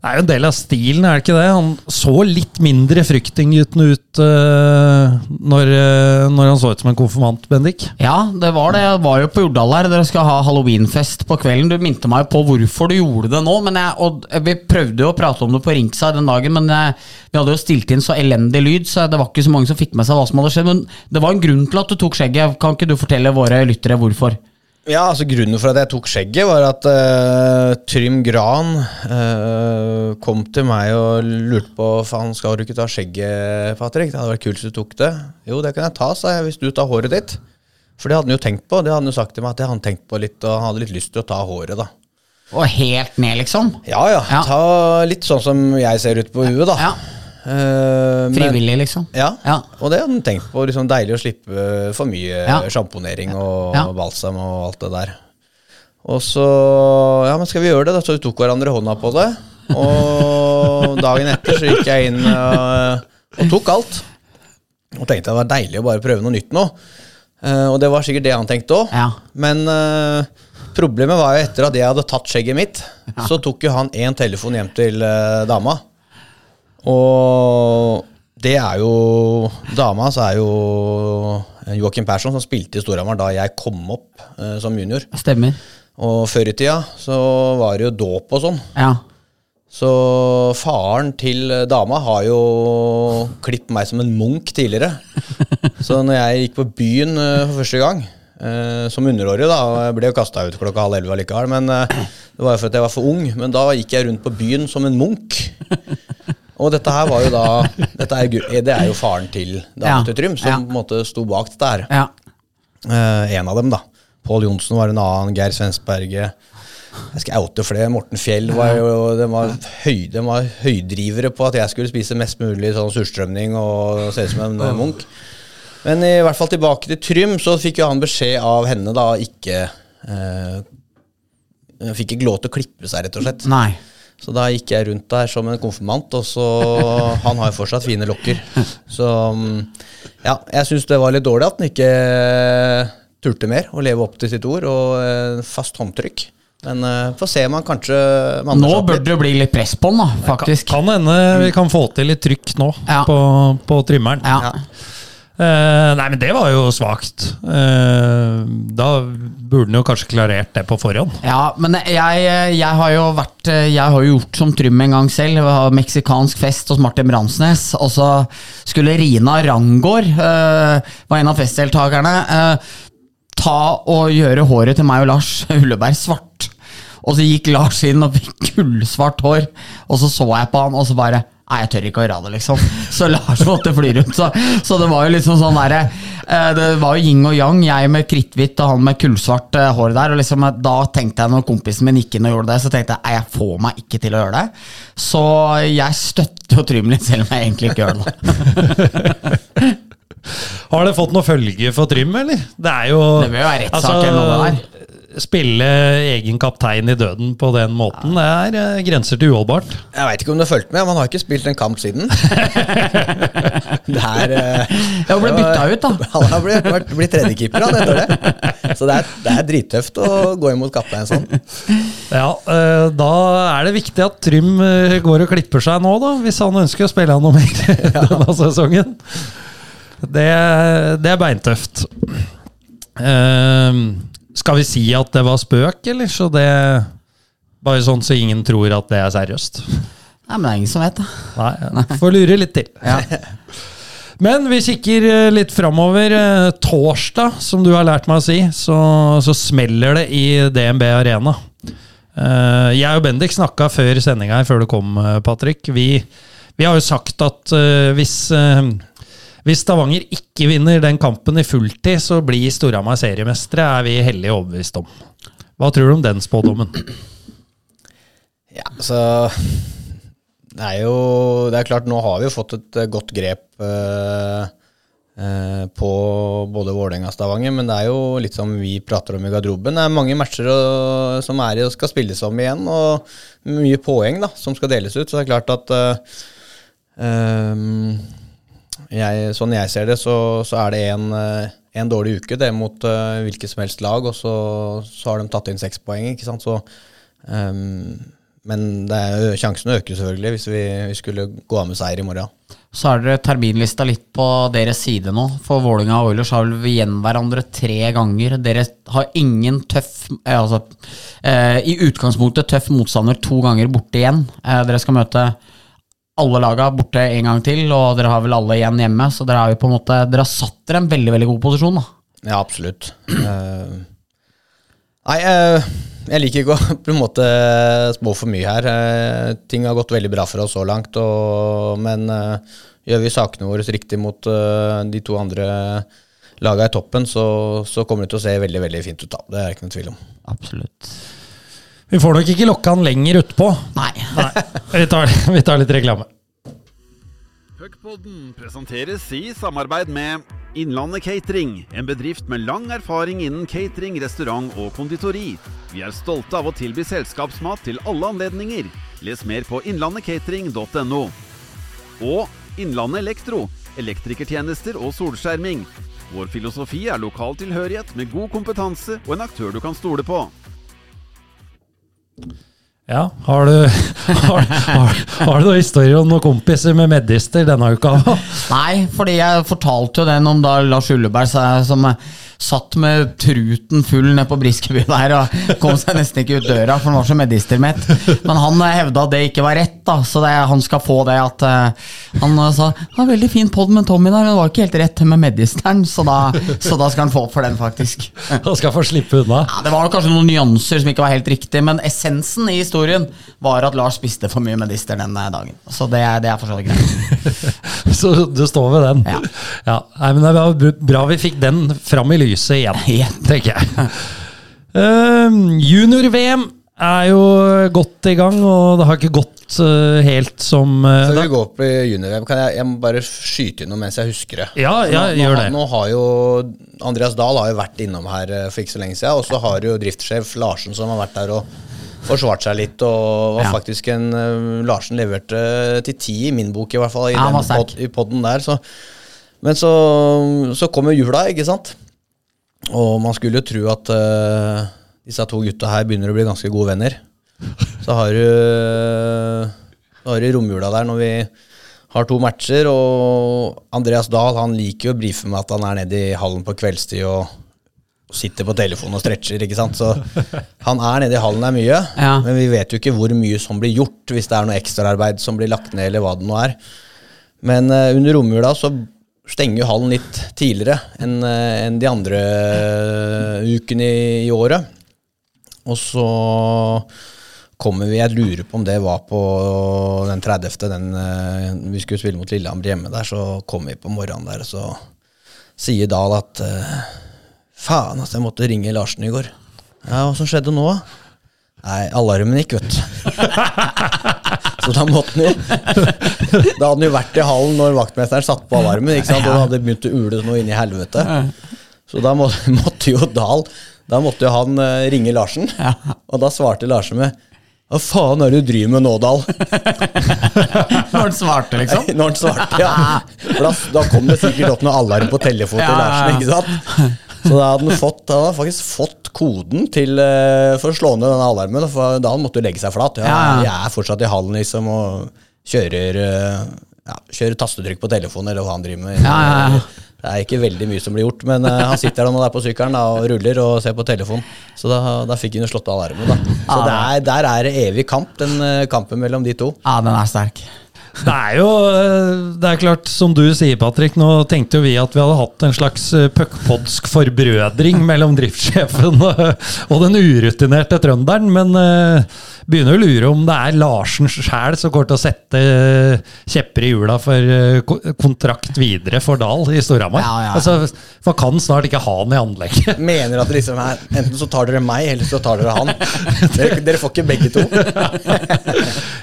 Det er jo en del av stilen, er det ikke det? Han så litt mindre fryktinggutten ut uh, når, uh, når han så ut som en konfirmant, Bendik. Ja, det var det. Jeg var jo på Jordal her. Dere skal ha halloweenfest på kvelden. Du minte meg på hvorfor du gjorde det nå. Jeg, og Vi prøvde jo å prate om det på Ringside den dagen, men jeg, vi hadde jo stilt inn så elendig lyd, så det var ikke så mange som fikk med seg hva som hadde skjedd. Men det var en grunn til at du tok skjegget. Kan ikke du fortelle våre lyttere hvorfor? Ja, altså Grunnen for at jeg tok skjegget, var at uh, Trym Gran uh, kom til meg og lurte på Faen, skal du ikke ta skjegget, Patrick? Det hadde vært kult hvis du tok det. Jo, det kan jeg ta, sa jeg, hvis du tar håret ditt. For det hadde han jo tenkt på. Det hadde han jo sagt til meg at det hadde han tenkt på litt, og han hadde litt lyst til å ta håret, da. Og helt ned, liksom? Ja ja, Ja. ta litt sånn som jeg ser ut på huet, da. Ja, Eh, men- Frivillig, liksom? Ja, Ja. og det hadde han tenkt på. Liksom deilig å slippe for mye Ja. sjamponering og Ja. balsam og alt det der. Og så Ja, men skal vi gjøre det? da? Så vi tok hverandre hånda på det. Og dagen etter så gikk jeg inn og, og tok alt. Og tenkte det var deilig å bare prøve noe nytt nå. Uh, og det var sikkert det han tenkte òg. Ja. Men uh, problemet var jo etter at jeg hadde tatt skjegget mitt, så tok jo han én telefon hjem til uh, dama. Og det er jo Dama så er jo Joakim Persson, som spilte i Storhamar da jeg kom opp eh, som junior. Stemmer. Og før i tida så var det jo dåp og sånn. Ja. Så faren til dama har jo klippet meg som en munk tidligere. Så når jeg gikk på byen eh, for første gang, eh, som underårig, da, og jeg ble jo kasta ut klokka halv elleve allikevel, men eh, det var jo for at jeg var for ung, men da gikk jeg rundt på byen som en munk. Og dette her var jo da er, Det er jo faren til Dan Ja, Trym, som på en måte sto bak dette her. ja. Uh, en av dem, da. Pål Johnsen var en annen. Geir Svensberget. Jeg skal oute flere. Morten Fjell var jo de var, høy, de var høydrivere på at jeg skulle spise mest mulig sånn surstrømning og se ut som en eh, munk. Men i hvert fall tilbake til Trym, så fikk jo han beskjed av henne da ikke eh, Fikk ikke lov til å klippe seg, rett og slett. Nei. Så da gikk jeg rundt der som en konfirmant, og så Han har jo fortsatt fine lokker. Så mm, ja, jeg syns det var litt dårlig at han ikke turte mer å leve opp til sitt ord og eh, fast håndtrykk. Men uh, får se om han kanskje Nå bør det bli litt press på han, da, faktisk. Kan hende vi kan få til litt trykk nå Ja. på, på trimmeren. Ja. Eh, nei, men det var jo svakt. Uh, da burde han jo kanskje klarert det på forhånd. Ja, men jeg, jeg har jo vært Jeg har jo gjort som Trym en gang selv. Meksikansk fest hos Martin Bransnes. Og så skulle Rina Rangård, uh, var en av festdeltakerne, ta og gjøre håret til meg og Lars Ulleberg svart. Og så gikk Lars inn og fikk gullsvart hår, og så så jeg på han, og så bare Nei, jeg tør ikke å gjøre det, liksom. Så Lars måtte fly rundt. Så, så det var jo liksom sånn derre eh, Det var jo yin og yang, jeg med kritthvitt og han med kullsvart eh, hår der. Og liksom, eh, da tenkte jeg, når kompisen min gikk inn og gjorde det, så tenkte jeg nei, jeg får meg ikke til å gjøre det. Så jeg støtter jo Trym litt, selv om jeg egentlig ikke gjør det. Har det fått noe følge for Trym, eller? Det er jo Det vil jo være rettssak eller noe der. Spille egen kaptein i døden på den måten, det er eh, grenser til uholdbart. Jeg veit ikke om du har fulgt med, man har ikke spilt en kamp siden. det er eh, Ja, ble bytta ut, da. Han har blitt, blitt tredjekeeper han etter det. Så det er, det er drittøft å gå imot kaptein sånn. Ja, eh, Da er det viktig at Trym går og klipper seg nå, da, hvis han ønsker å spille noe mer denne sesongen. Det, det er beintøft. Eh, skal vi si at det var spøk, eller? Så det Bare sånn så ingen tror at det er seriøst. Nei, men det er ingen som vet det. Nei, får lure litt til. Ja. Men vi kikker eh, litt framover. Eh, Torsdag, som du har lært meg å si, så, så smeller det i DNB Arena. Eh, Jeg og Bendik snakka før sendinga her, før du kom, Patrick. Vi, vi har jo sagt at hvis, hvis Stavanger ikke vinner den kampen i fulltid, så blir Storhamar seriemestere, er vi hellig overbevist om. Hva tror du om den spådommen? Ja, så Det er jo Det er klart, nå har vi jo fått et eh, godt grep eh, eh, på både Vålerenga og Stavanger, men det er jo litt som vi prater om i garderoben. Det er mange matcher som er i og skal spilles om igjen, og mye poeng da, som skal deles ut. Så det er klart at eh, ehm, jeg, sånn jeg ser det, så, så er det en, eh, en dårlig uke det mot uh, hvilket som helst lag, og så, så har de tatt inn seks poeng. ikke sant? Så, um, men er, sjansen øker selvfølgelig hvis vi, vi skulle gå av med seier i morgen. Så har dere terminlista litt på deres side nå. For Vålinga og Oilers har vel igjen hverandre tre ganger. Dere har ingen tøff eh, Altså eh, i utgangspunktet tøff motstander to ganger borte igjen. Eh, dere skal møte alle laga borte en gang til, og dere har vel alle igjen hjemme. Så dere har jo på en måte Dere har satt dere en veldig veldig god posisjon. da Ja, absolutt. Uh, nei, uh, jeg liker ikke å på en måte spå for mye her. Uh, ting har gått veldig bra for oss så langt, og, men gjør vi sakene våre riktig mot de to andre laga i toppen, så, så kommer det til å se veldig veldig fint ut. da. Det er det ikke noen tvil om. Absolutt. Vi får nok ikke lokka han lenger utpå. Nei. Nei, vi tar, vi tar litt reklame. Puckpodden presenteres i samarbeid med Innlandet Catering, en bedrift med lang erfaring innen catering, restaurant og konditori. Vi er stolte av å tilby selskapsmat til alle anledninger. Les mer på innlandetcatering.no. Og Innlandet Elektro, elektrikertjenester og solskjerming. Vår filosofi er lokal tilhørighet med god kompetanse og en aktør du kan stole på. Ja, har du, har, har, har du noen historier om noen kompiser med medister denne uka? Nei, fordi jeg fortalte jo den om da Lars Ulleberg som satt med truten full nede på Briskeby der og kom seg nesten ikke ut døra, for han var så medistermett. Men han eh, hevda at det ikke var rett, da, så det, han skal få det at uh, Han eh, sa det var veldig fin pod med Tommy der, men det var ikke helt rett med medisteren, så da, så da skal han få opp for den, faktisk. Han skal få slippe unna. Ja, Det var kanskje noen nyanser som ikke var helt riktig, men essensen i historien var at Lars spiste for mye medister den dagen. Så det, det er for så vidt greit. Så du står ved den? Ja. Nei, men Det var bra vi fikk den fram i lyset igjen, Igjen. tenker jeg. Uh, Junior-VM er jo godt i gang, og det har ikke gått uh, helt som uh, Før vi går opp i junior kan jeg, jeg må bare skyte inn noe mens jeg husker det. Ja, ja, nå, nå, gjør det. Nå har jo Andreas Dahl har jo vært innom her eh, for ikke så lenge siden, og så har jo driftssjef Larsen som har vært der og forsvart seg litt, og var Ja. faktisk en eh, Larsen leverte til ti i min bok, i hvert fall, i, Ja, den pod, i podden der. Så. Men så, så kom jo jula, ikke sant? Og man skulle jo tro at uh, disse to gutta her begynner å bli ganske gode venner. Så har du uh, har du romjula der når vi har to matcher, og Andreas Dahl han liker jo å brife med at han er nede i hallen på kveldstid og sitter på telefonen og stretcher, ikke sant. Så han er nede i hallen der mye, Ja. men vi vet jo ikke hvor mye som blir gjort hvis det er noe ekstraarbeid som blir lagt ned, eller hva det nå er. Men uh, under romjula så stenger jo hallen litt tidligere enn en de andre eh, ukene i, i året. Og så kommer vi Jeg lurer på om det var på den 30. Den, eh, vi skulle spille mot Lillehammer hjemme der, så kom vi på morgenen der, og så sier Dahl at eh, Faen, altså, jeg måtte ringe Larsen i går. Ja, hva som skjedde nå? Nei, alarmen gikk, vet du. så da måtte han jo Da hadde han jo vært i hallen når vaktmesteren satte på alarmen, ikke sant? og det hadde begynt å ule noe inn i helvete. Så da må, måtte jo Dahl Da måtte jo han eh, ringe Larsen, og da svarte Larsen med Hva faen er det du driver med nå, Dahl? Når han svarte, liksom. Når han svarte, ja. For da, da kom det sikkert opp noe alarm på telefonen til. Larsen, ikke sant? Så da hadde han, fått, han hadde faktisk fått koden til, eh, for å slå ned denne alarmen. For da han måtte legge seg flat. Ja. Jeg er fortsatt i hallen liksom og kjører, eh, ja, kjører tastetrykk på telefonen, eller hva han driver med. Ja, ja. Det er ikke veldig mye som blir gjort, men eh, han sitter der der på sykkelen da, og ruller og ser på telefonen. Så da, da fikk han jo slått av alarmen. da. Så Ja, det er, der er det evig kamp, den kampen mellom de to. Ja, den er sterk. Det er jo eh, Det er klart, som du sier, Patrick, nå tenkte jo vi at vi hadde hatt en slags eh, puckpodsk forbrødring mellom driftssjefen og, den urutinerte trønderen, men eh, begynner å lure om det er Larsen sjæl som går til å sette eh, kjepper i hjula for eh, kontrakt videre for Dahl i Storhamar. Ja, ja. Altså, man kan snart ikke ha han i anlegget. Mener at det liksom er Enten så tar dere meg, eller så tar dere han. Dere, dere får ikke begge to.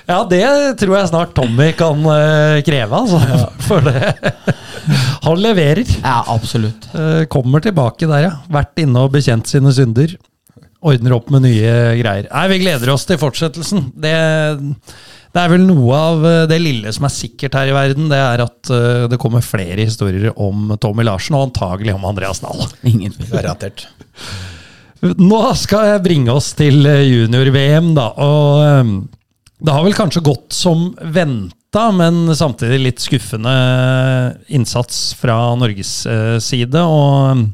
Ja, det tror jeg snart Tommy kan eh, kreve, altså. For det Han leverer. Ja, absolutt. Kommer tilbake der, ja. Vært inne og bekjent sine synder. Ordner opp med nye greier. Nei, Vi gleder oss til fortsettelsen. Det, det er vel noe av eh, det lille som er sikkert her i verden. Det er at eh, det kommer flere historier om Tommy Larsen, og antagelig om Andreas Dahl. Ingen. Garantert. Nå skal jeg bringe oss til eh, junior-VM, da. Og det har vel kanskje gått som venta, men samtidig litt skuffende innsats fra Norges side. Og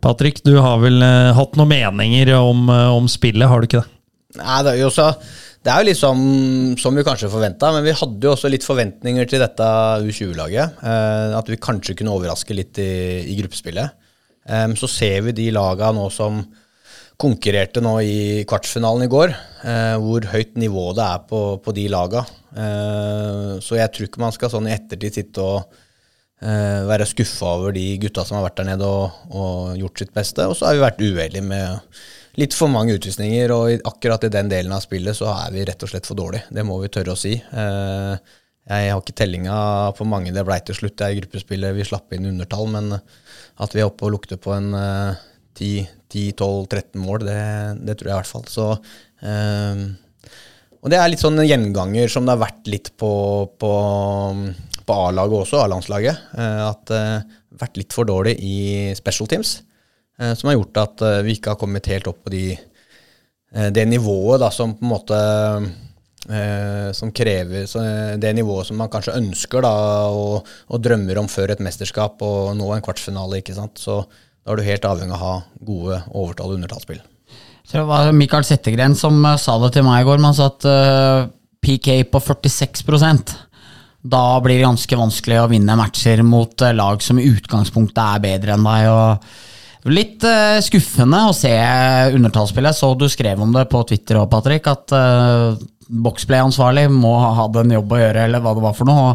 Patrick, du har vel eh, hatt noen meninger om, eh, om spillet, har du ikke det? Nei, det er jo så det er jo litt som, vi kanskje forventa, men vi hadde jo også litt forventninger til dette U20-laget. Eh, at vi kanskje kunne overraske litt i, i gruppespillet. Eh, så ser vi de laga nå som konkurrerte nå i kvartsfinalen i går, eh, hvor høyt nivå det er på, på de laga. Eh, så jeg tror ikke man skal sånn i ettertid sitte og eh, være skuffa over de gutta som har vært der nede og, og gjort sitt beste. Og så har vi vært uheldige med litt for mange utvisninger, og akkurat i den delen av spillet så er vi rett og slett for dårlige. Det må vi tørre å si. Eh, jeg har ikke tellinga på mange det blei til slutt. Det er gruppespillet vi slapp inn undertall, men at vi er oppe og lukter på en eh, 10-12-13 mål, det, det tror jeg i hvert fall. Så eh, og det er litt sånn gjenganger som det har vært litt på, på, på A-laget også, A-landslaget. Eh, at det har vært litt for dårlig i special teams. Eh, som har gjort at eh, vi ikke har kommet helt opp på de, eh, det nivået da, som på en måte eh, Som krever eh, det nivået som man kanskje ønsker da, og, og drømmer om før et mesterskap og nå en kvartsfinale. ikke sant? Så da er du helt avhengig av å ha gode overtall- og undertallsspill. Så det var Mikael Settegren som eh, sa det til meg i går. Man sa at eh, PK på 46% Da blir det ganske vanskelig å vinne matcher mot eh, lag som i utgangspunktet er bedre enn deg. og Litt skuffende å se undertallsspillet. Så du skrev om det på Twitter òg, Patrick, at boxplay-ansvarlig må ha hatt en jobb å gjøre, eller hva det var for noe.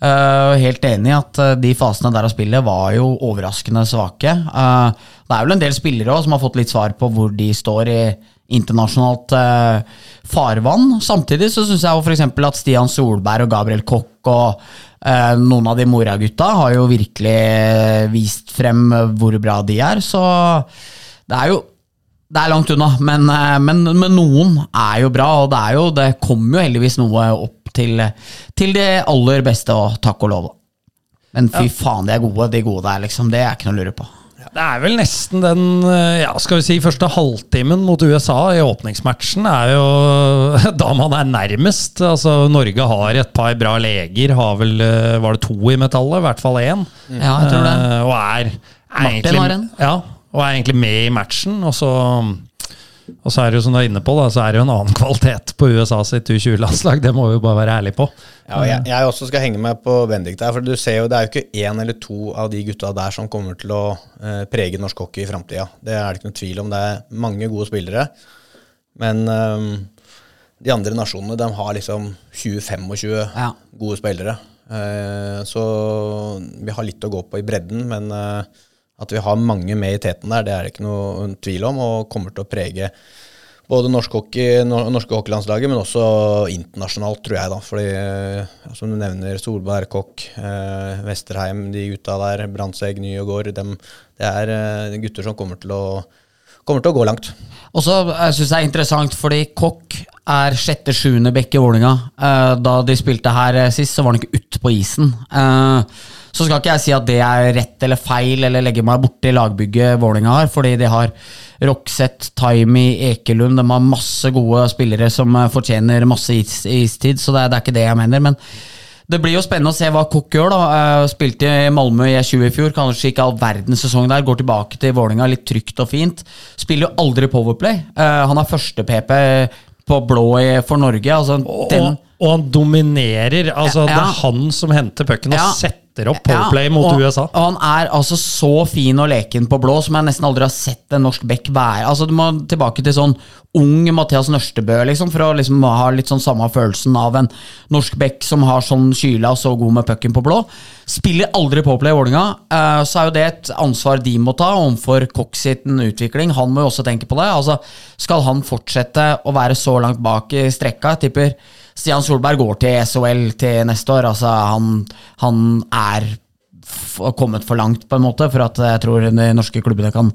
Uh, helt enig i at uh, de fasene der av spillet var jo overraskende svake. Uh, det er vel en del spillere også som har fått litt svar på hvor de står i internasjonalt uh, farvann. Samtidig så syns jeg f.eks. at Stian Solberg og Gabriel Kokk og noen av de Mora-gutta har jo virkelig vist frem hvor bra de er. Så det er jo det er langt unna, men, uh, men, men noen er jo bra, og det, er jo, det kommer jo heldigvis noe opp til, til det aller beste, og takk og lov. Men fy faen, de er gode, de gode der, liksom. Det er ikke noe å lure på. Det er vel nesten den eh, ja, skal vi si, første halvtimen mot USA i åpningsmatchen er jo da man er nærmest. Altså, Norge har et par bra leger. Har vel, eh, var det to i metallet? I hvert fall én. Ja, jeg tror det. Eh, og er, er Martin egentlig, har en. Ja, og er egentlig med i matchen. Og så, og så er det jo som du er inne på, da, så er det jo en annen kvalitet på USA sitt U20-landslag. Det må vi jo bare være ærlige på. Ja, og jeg, jeg også skal henge meg på Bendik der, for du ser jo det er jo ikke én eller to av de gutta der som kommer til å eh, prege norsk hockey i framtida. Det er det ikke noe tvil om. Det er mange gode spillere. Men eh, de andre nasjonene de har liksom 20-25 Ja. gode spillere. Eh, så vi har litt å gå på i bredden, men eh, at vi har mange med i teten der, det er det ikke noe tvil om, og kommer til å prege både norsk hockey, nor- norske hockeylandslaget, men også internasjonalt, tror jeg. da, fordi eh, Som du nevner, Solberg, Kokk, eh, Vesterheim, de gutta der, Brandtzæg, Nyegård. dem, Det er eh, gutter som kommer til å kommer til å gå langt. Og så jeg synes det er interessant, fordi Kokk er sjette-sjuende bekk i Vålinga. Eh, da de spilte her eh, sist, så var han ikke ute på isen. Eh, så skal ikke jeg si at det er rett eller feil, eller legge meg borti lagbygget Vålinga har, fordi de har Roxette, Taimi, Ekelund De har masse gode spillere som eh, fortjener masse is istid, så det er, det er ikke det jeg mener. men det blir jo spennende å se hva Kokk gjør. da Eh, Spilte i Malmö i 20 i fjor, kanskje ikke all verdens sesong der. Går tilbake til Vålinga litt trygt og fint. Spiller jo aldri Powerplay. Eh, Han er første-PP på blå i- for Norge. Altså, Og, og han dominerer. Altså, Det Ja. er han som henter pucken og Ja. setter opp powerplay Ja, mot og, USA. Og han er altså så fin og leken på blå som jeg nesten aldri har sett en norsk back være. Altså Du må tilbake til sånn ung Mathias Nørstebø liksom, for å liksom ha litt sånn samme følelsen av en norsk back som har sånn kyla og så god med pucken på blå. Spiller aldri Powerplay i Vålerenga, eh, så er jo det et ansvar de må ta overfor Cox sin utvikling. Han må jo også tenke på det. Altså Skal han fortsette å være så langt bak i strekka? Jeg tipper Stian Solberg går til SHL til neste år. Altså Han, han er kommet for langt, på en måte, for at jeg tror de norske klubbene kan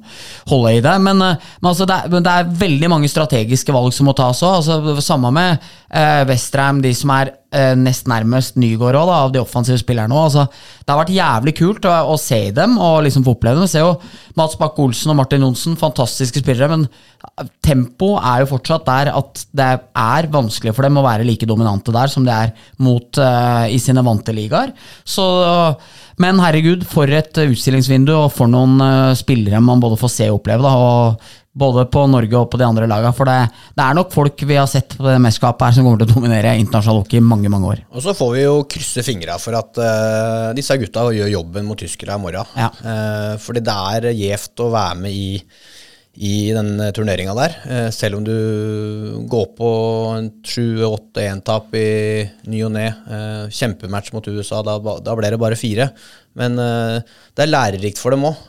holde i det. Men, eh, men, altså, det, er, det er veldig mange strategiske valg som må tas òg. Altså, samme med eh, Westham, de som er eh, nest nærmest Nygård òg, av de offensive spillerne òg. Altså, det har vært jævlig kult å, å se dem og liksom få oppleve dem. Se jo Mats Bakke-Olsen og Martin Johnsen, fantastiske spillere, men tempo er jo fortsatt der at det er vanskelig for dem å være like dominante der som det er mot eh, i sine vante ligaer. Så men herregud, for et utstillingsvindu, og for noen eh, spillere man både får se og oppleve. Da, og både på Norge og på de andre lagene. For det, det er nok folk vi har sett på det mesterskapet her som kommer til å dominere internasjonal hockey i mange mange år. Og så får vi jo krysse fingra for at uh, disse gutta gjør jobben mot tyskere i morgen. Ja. Uh, fordi det er gjevt å være med i, i den turneringa der. Eh, selv om du går på en 7-8-1-tap i ny og ne. Eh, kjempematch mot USA, da, da ble det bare fire. Men eh, det er lærerikt for dem òg,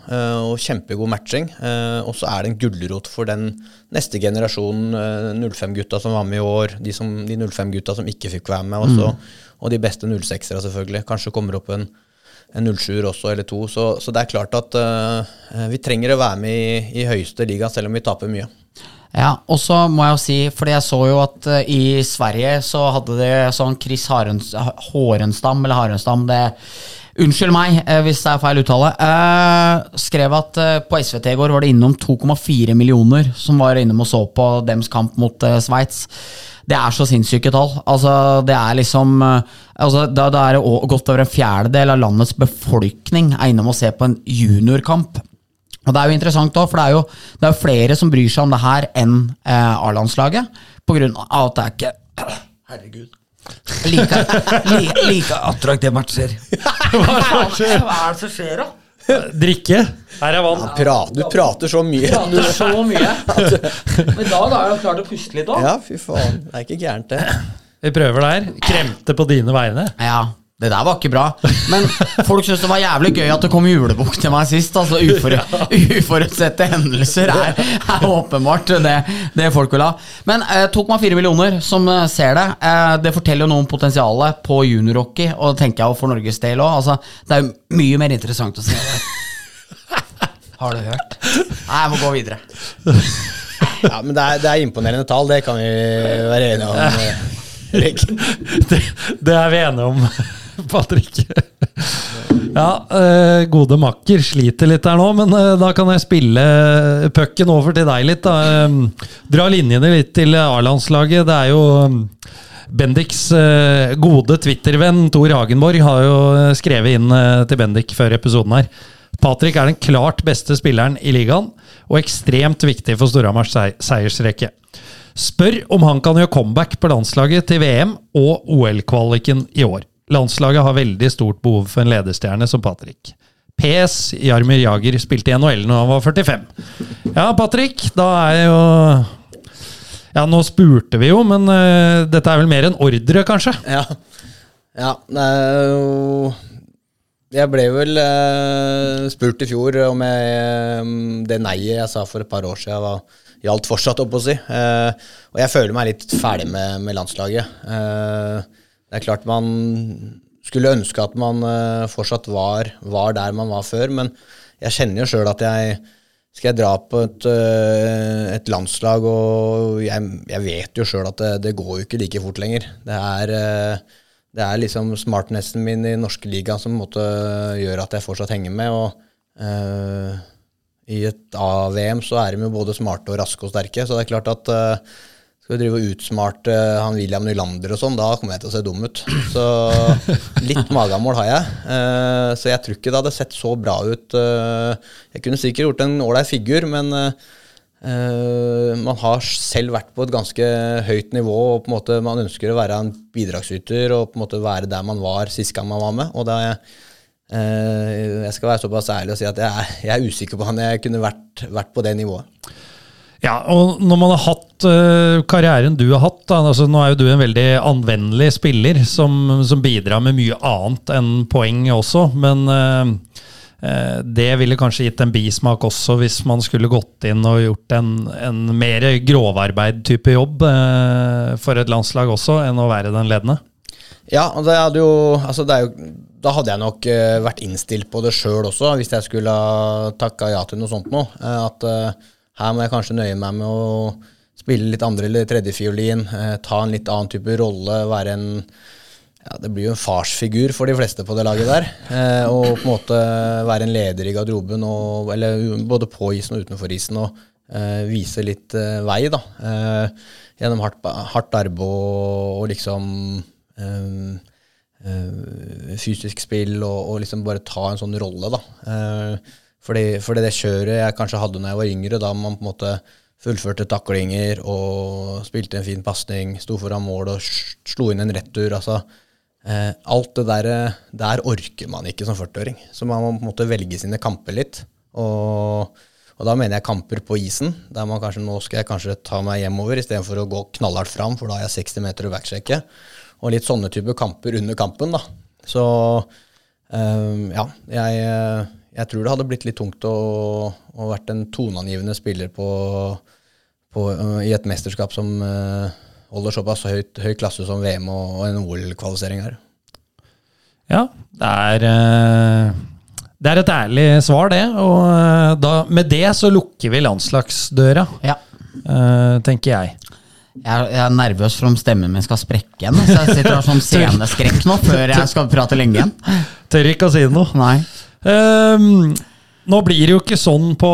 og kjempegod matching. Eh, og så er det en gulrot for den neste generasjonen, eh, 05-gutta som var med i år, de, som, de 05-gutta som ikke fikk være med, også, og de beste 06-ere, selvfølgelig. Kanskje kommer opp en en 07 også, eller to. Så, så det er klart at uh, vi trenger å være med i, i høyeste liga, selv om vi taper mye. Ja, og så må jeg jo si, fordi jeg så jo at uh, i Sverige så hadde de sånn Chris Harens, Hårenstam, eller Harenstam, det Unnskyld meg uh, hvis det er feil uttale. Skrev at på SVT i går var det innom 2,4 millioner som var innom og så på dems kamp mot Sveits. Det er så sinnssyke tall. Altså, det er liksom eh, altså, da, da er det godt over en fjerdedel av landets befolkning er innom og ser på en juniorkamp. Og Det er jo interessant også, for det er jo, det er flere som bryr seg om det her enn eh, A-landslaget. På grunn av at det er ikke Herregud. Like, like, like attraktive matcher. Hva er det som skjer, da? Drikke. Her er vann. Prat, du prater så mye. Prater så mye. Men i dag har jeg klart å puste litt òg. Ja, fy faen. Det er ikke gærent, det. Vi prøver der. Kremte på dine vegne. Ja, det der var ikke bra. Men folk syntes det var jævlig gøy at det kom julebukk til meg sist. Altså ufore, Uforutsette hendelser er, er åpenbart det, det folk vil ha. Men eh, 2,4 millioner som eh, ser det, eh, det forteller jo noe om potensialet på juniorhockey. Og det tenker jeg for Norges del òg. Altså, det er jo mye mer interessant å se det. Har du hørt? Nei, jeg må gå videre. Ja, Men det er, det er imponerende tall, det kan vi være enige om. Det, det er vi enige om, Patrick. Ja, eh, gode makker sliter litt her nå, men eh, da kan jeg spille pucken over til deg litt. Da. Eh, dra linjene litt til A-landslaget. Det er jo eh, Bendiks eh, gode Twitter-venn Tor Hagenborg har jo eh, skrevet inn eh, til Bendik før episoden her. Patrick er den klart beste spilleren i ligaen, og ekstremt viktig for Storhamars seiersrekke. Spør om han kan gjøre comeback på landslaget til VM og OL-kvaliken i år. Landslaget har veldig stort behov for en lederstjerne som Patrick. PS Jarmir Jager spilte i NHL når han var 45. Ja, Patrick, da er jo Ja, nå spurte vi jo, men uh, dette er vel mer en ordre, kanskje? Ja. ja det er jo Jeg ble vel uh, spurt i fjor om jeg, um, det neiet jeg sa for et par år siden, var, gjaldt fortsatt, opp å si. Uh, og jeg føler meg litt ferdig med, med landslaget. Eh, det er klart man skulle ønske at man eh, fortsatt var, var der man var før, men jeg kjenner jo sjøl at jeg skal jeg dra på et, øh, et landslag, og jeg, jeg vet jo sjøl at det, det går jo ikke like fort lenger. Det er, øh, det er liksom smartnessen min i norske liga som måte gjør at jeg fortsatt henger med. og øh, I et A-VM så er de jo både smarte og raske og sterke, så det er klart at øh, skal drive og utsmarte han William Nylander og sånn, da kommer jeg til å se dum ut. Så litt magemål har jeg. Uh, så jeg tror ikke det hadde sett så bra ut. Uh, jeg kunne sikkert gjort en ålreit figur, men uh, man har selv vært på et ganske høyt nivå, og på en måte man ønsker å være en bidragsyter og på en måte være der man var sist gang man var med. og det er jeg skal være såpass ærlig og si at jeg er, jeg er usikker på om jeg kunne vært, vært på det nivået. Ja, og når man har hatt uh, karrieren du har hatt, da, altså nå er jo du en veldig anvendelig spiller som, som bidrar med mye annet enn poeng også, men uh, det ville kanskje gitt en bismak også hvis man skulle gått inn og gjort en, en mer grovarbeid-type jobb for et landslag også, enn å være den ledende? Ja, og det hadde jo, altså det jo, da hadde jeg nok vært innstilt på det sjøl også, hvis jeg skulle ha takka ja til noe sånt noe. at her må jeg kanskje nøye meg med å spille litt andre- eller tredjefiolin, eh, ta en litt annen type rolle, være en ja, Det blir jo en farsfigur for de fleste på det laget der. Eh, og på en måte være en leder i garderoben, og, eller både på isen og utenfor isen, og eh, vise litt eh, vei, da. Eh, gjennom hardt, hardt arbeid og, og liksom eh, fysisk spill, og, og, liksom bare ta en sånn rolle, da. Fordi, fordi, det kjøret jeg kanskje hadde da jeg var yngre, da man på en måte fullførte taklinger og spilte en fin pasning, sto foran mål og slo inn en retur altså, eh, Alt det der, der orker man ikke som 40-åring. Så man må på en måte velge sine kamper litt. Og, og, da mener jeg kamper på isen, der man kanskje nå skal jeg kanskje ta meg hjemover istedenfor å gå knallhardt fram, for da har jeg 60 meter å backsjekke. Og litt sånne typer kamper under kampen, da. Så eh, ja, jeg jeg tror det hadde blitt litt tungt å, å vært en toneangivende spiller på, på, uh, i et mesterskap som uh, holder såpass høyt, høy klasse som VM og, og en OL-kvalifisering her. Ja, det er, uh, det er et ærlig svar, det. Og da, med det så lukker vi landslagsdøra, ja. tenker jeg. Jeg er, nervøs for om stemmen min skal sprekke igjen. Så jeg sitter og har sånn sceneskrekk nå før jeg skal prate lenge igjen. Tør ikke å si noe. Nei. Um, nå blir det jo ikke sånn på,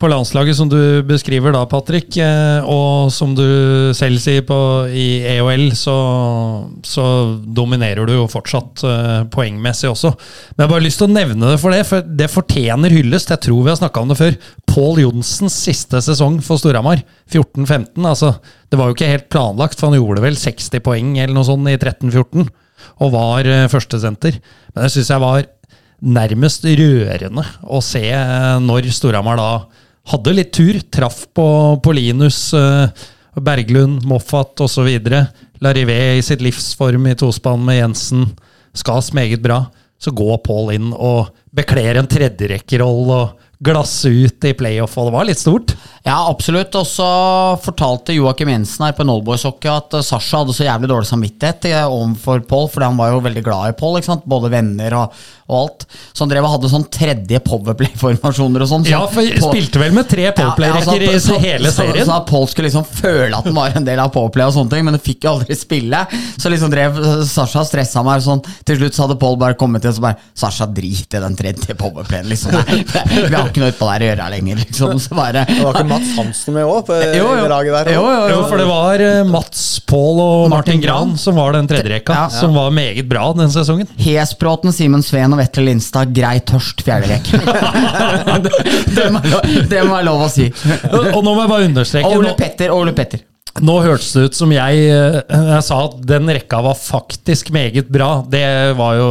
på landslaget som du beskriver da, Patrick. Eh, og som du selv sier på, i EOL, så, så dominerer du jo fortsatt uh, poengmessig også. Men jeg har bare lyst til å nevne det for det, for det fortjener hyllest. Jeg tror vi har snakka om det før. Pål Johnsens siste sesong for Storhamar, 14-15. Altså, det var jo ikke helt planlagt, for han gjorde vel 60 poeng eller noe sånt i 13-14. Og var uh, førstesenter. Men det syns jeg var nærmest rørende å se eh, når Storhamar da hadde litt tur. Traff på, på Linus, eh, Berglund, Moffat osv. Larivé i sitt livsform i tospann med Jensen. Skas meget bra. Så går Paul inn og bekler en tredjerekkerolle og glasse ut i playoff, og det var litt stort. Ja, absolutt. Og så fortalte Joakim Jensen her på Noldboys Hockey at eh, Sasha hadde så jævlig dårlig samvittighet overfor Paul, fordi han var jo veldig glad i Paul. Både venner og, og, alt. Så han drev og hadde sånn tredje powerplay-formasjoner og sånn. Så ja, for Paul, spilte vel med tre powerplay-rekker ja, ja, i hele serien. Så, så, at Paul skulle liksom føle at han var en del av powerplay og sånne ting, men det fikk jo aldri spille. Så liksom drev Sasha stressa meg og sånn. Til slutt så hadde Paul bare kommet til og så bare Sasha, drit i den tredje powerplayen, liksom. vi har ikke noe utpå der å gjøre lenger, liksom. Så bare Det var ikke Mats Hansen med òg, på jo, jo. laget der? Jo, jo, jo, for det var uh, Mats, Pål og Martin, Martin Gran som var den tredjerekka, ja, ja. som var meget bra den sesongen. Hesbråten, Simen Sveen og Vetle Lindstad, grei tørst fjerderekk. det, må, det må være lov å si. og, nå må jeg bare understreke Ole Petter Ole Petter. Nå hørtes det ut som jeg, eh, jeg sa at den rekka var faktisk meget bra. Det var jo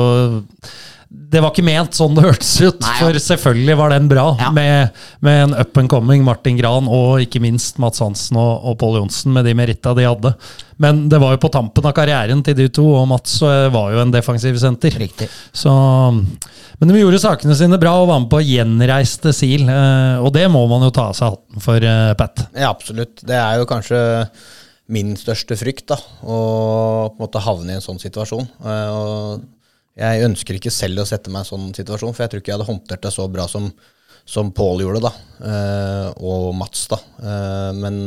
det var ikke ment sånn det hørtes ut, Nei, ja. for selvfølgelig var den bra. Ja. Med, med, en up and coming Martin Gran og ikke minst Mats Hansen og, og Pål Johnsen med de meritta de hadde. Men det var jo på tampen av karrieren til de to, og Mats eh, var jo en defensiv senter. Riktig. Så, men de gjorde sakene sine bra og var med på gjenreiste SIL, eh, og det må man jo ta av seg hatten for, eh, Pat. Ja, absolutt. Det er jo kanskje min største frykt, da, å på en måte havne i en sånn situasjon. Og Jeg ønsker ikke selv å sette meg i en sånn situasjon, for jeg tror ikke jeg hadde håndtert det så bra som, som Pål gjorde, da. Eh, og Mats, da. Eh, men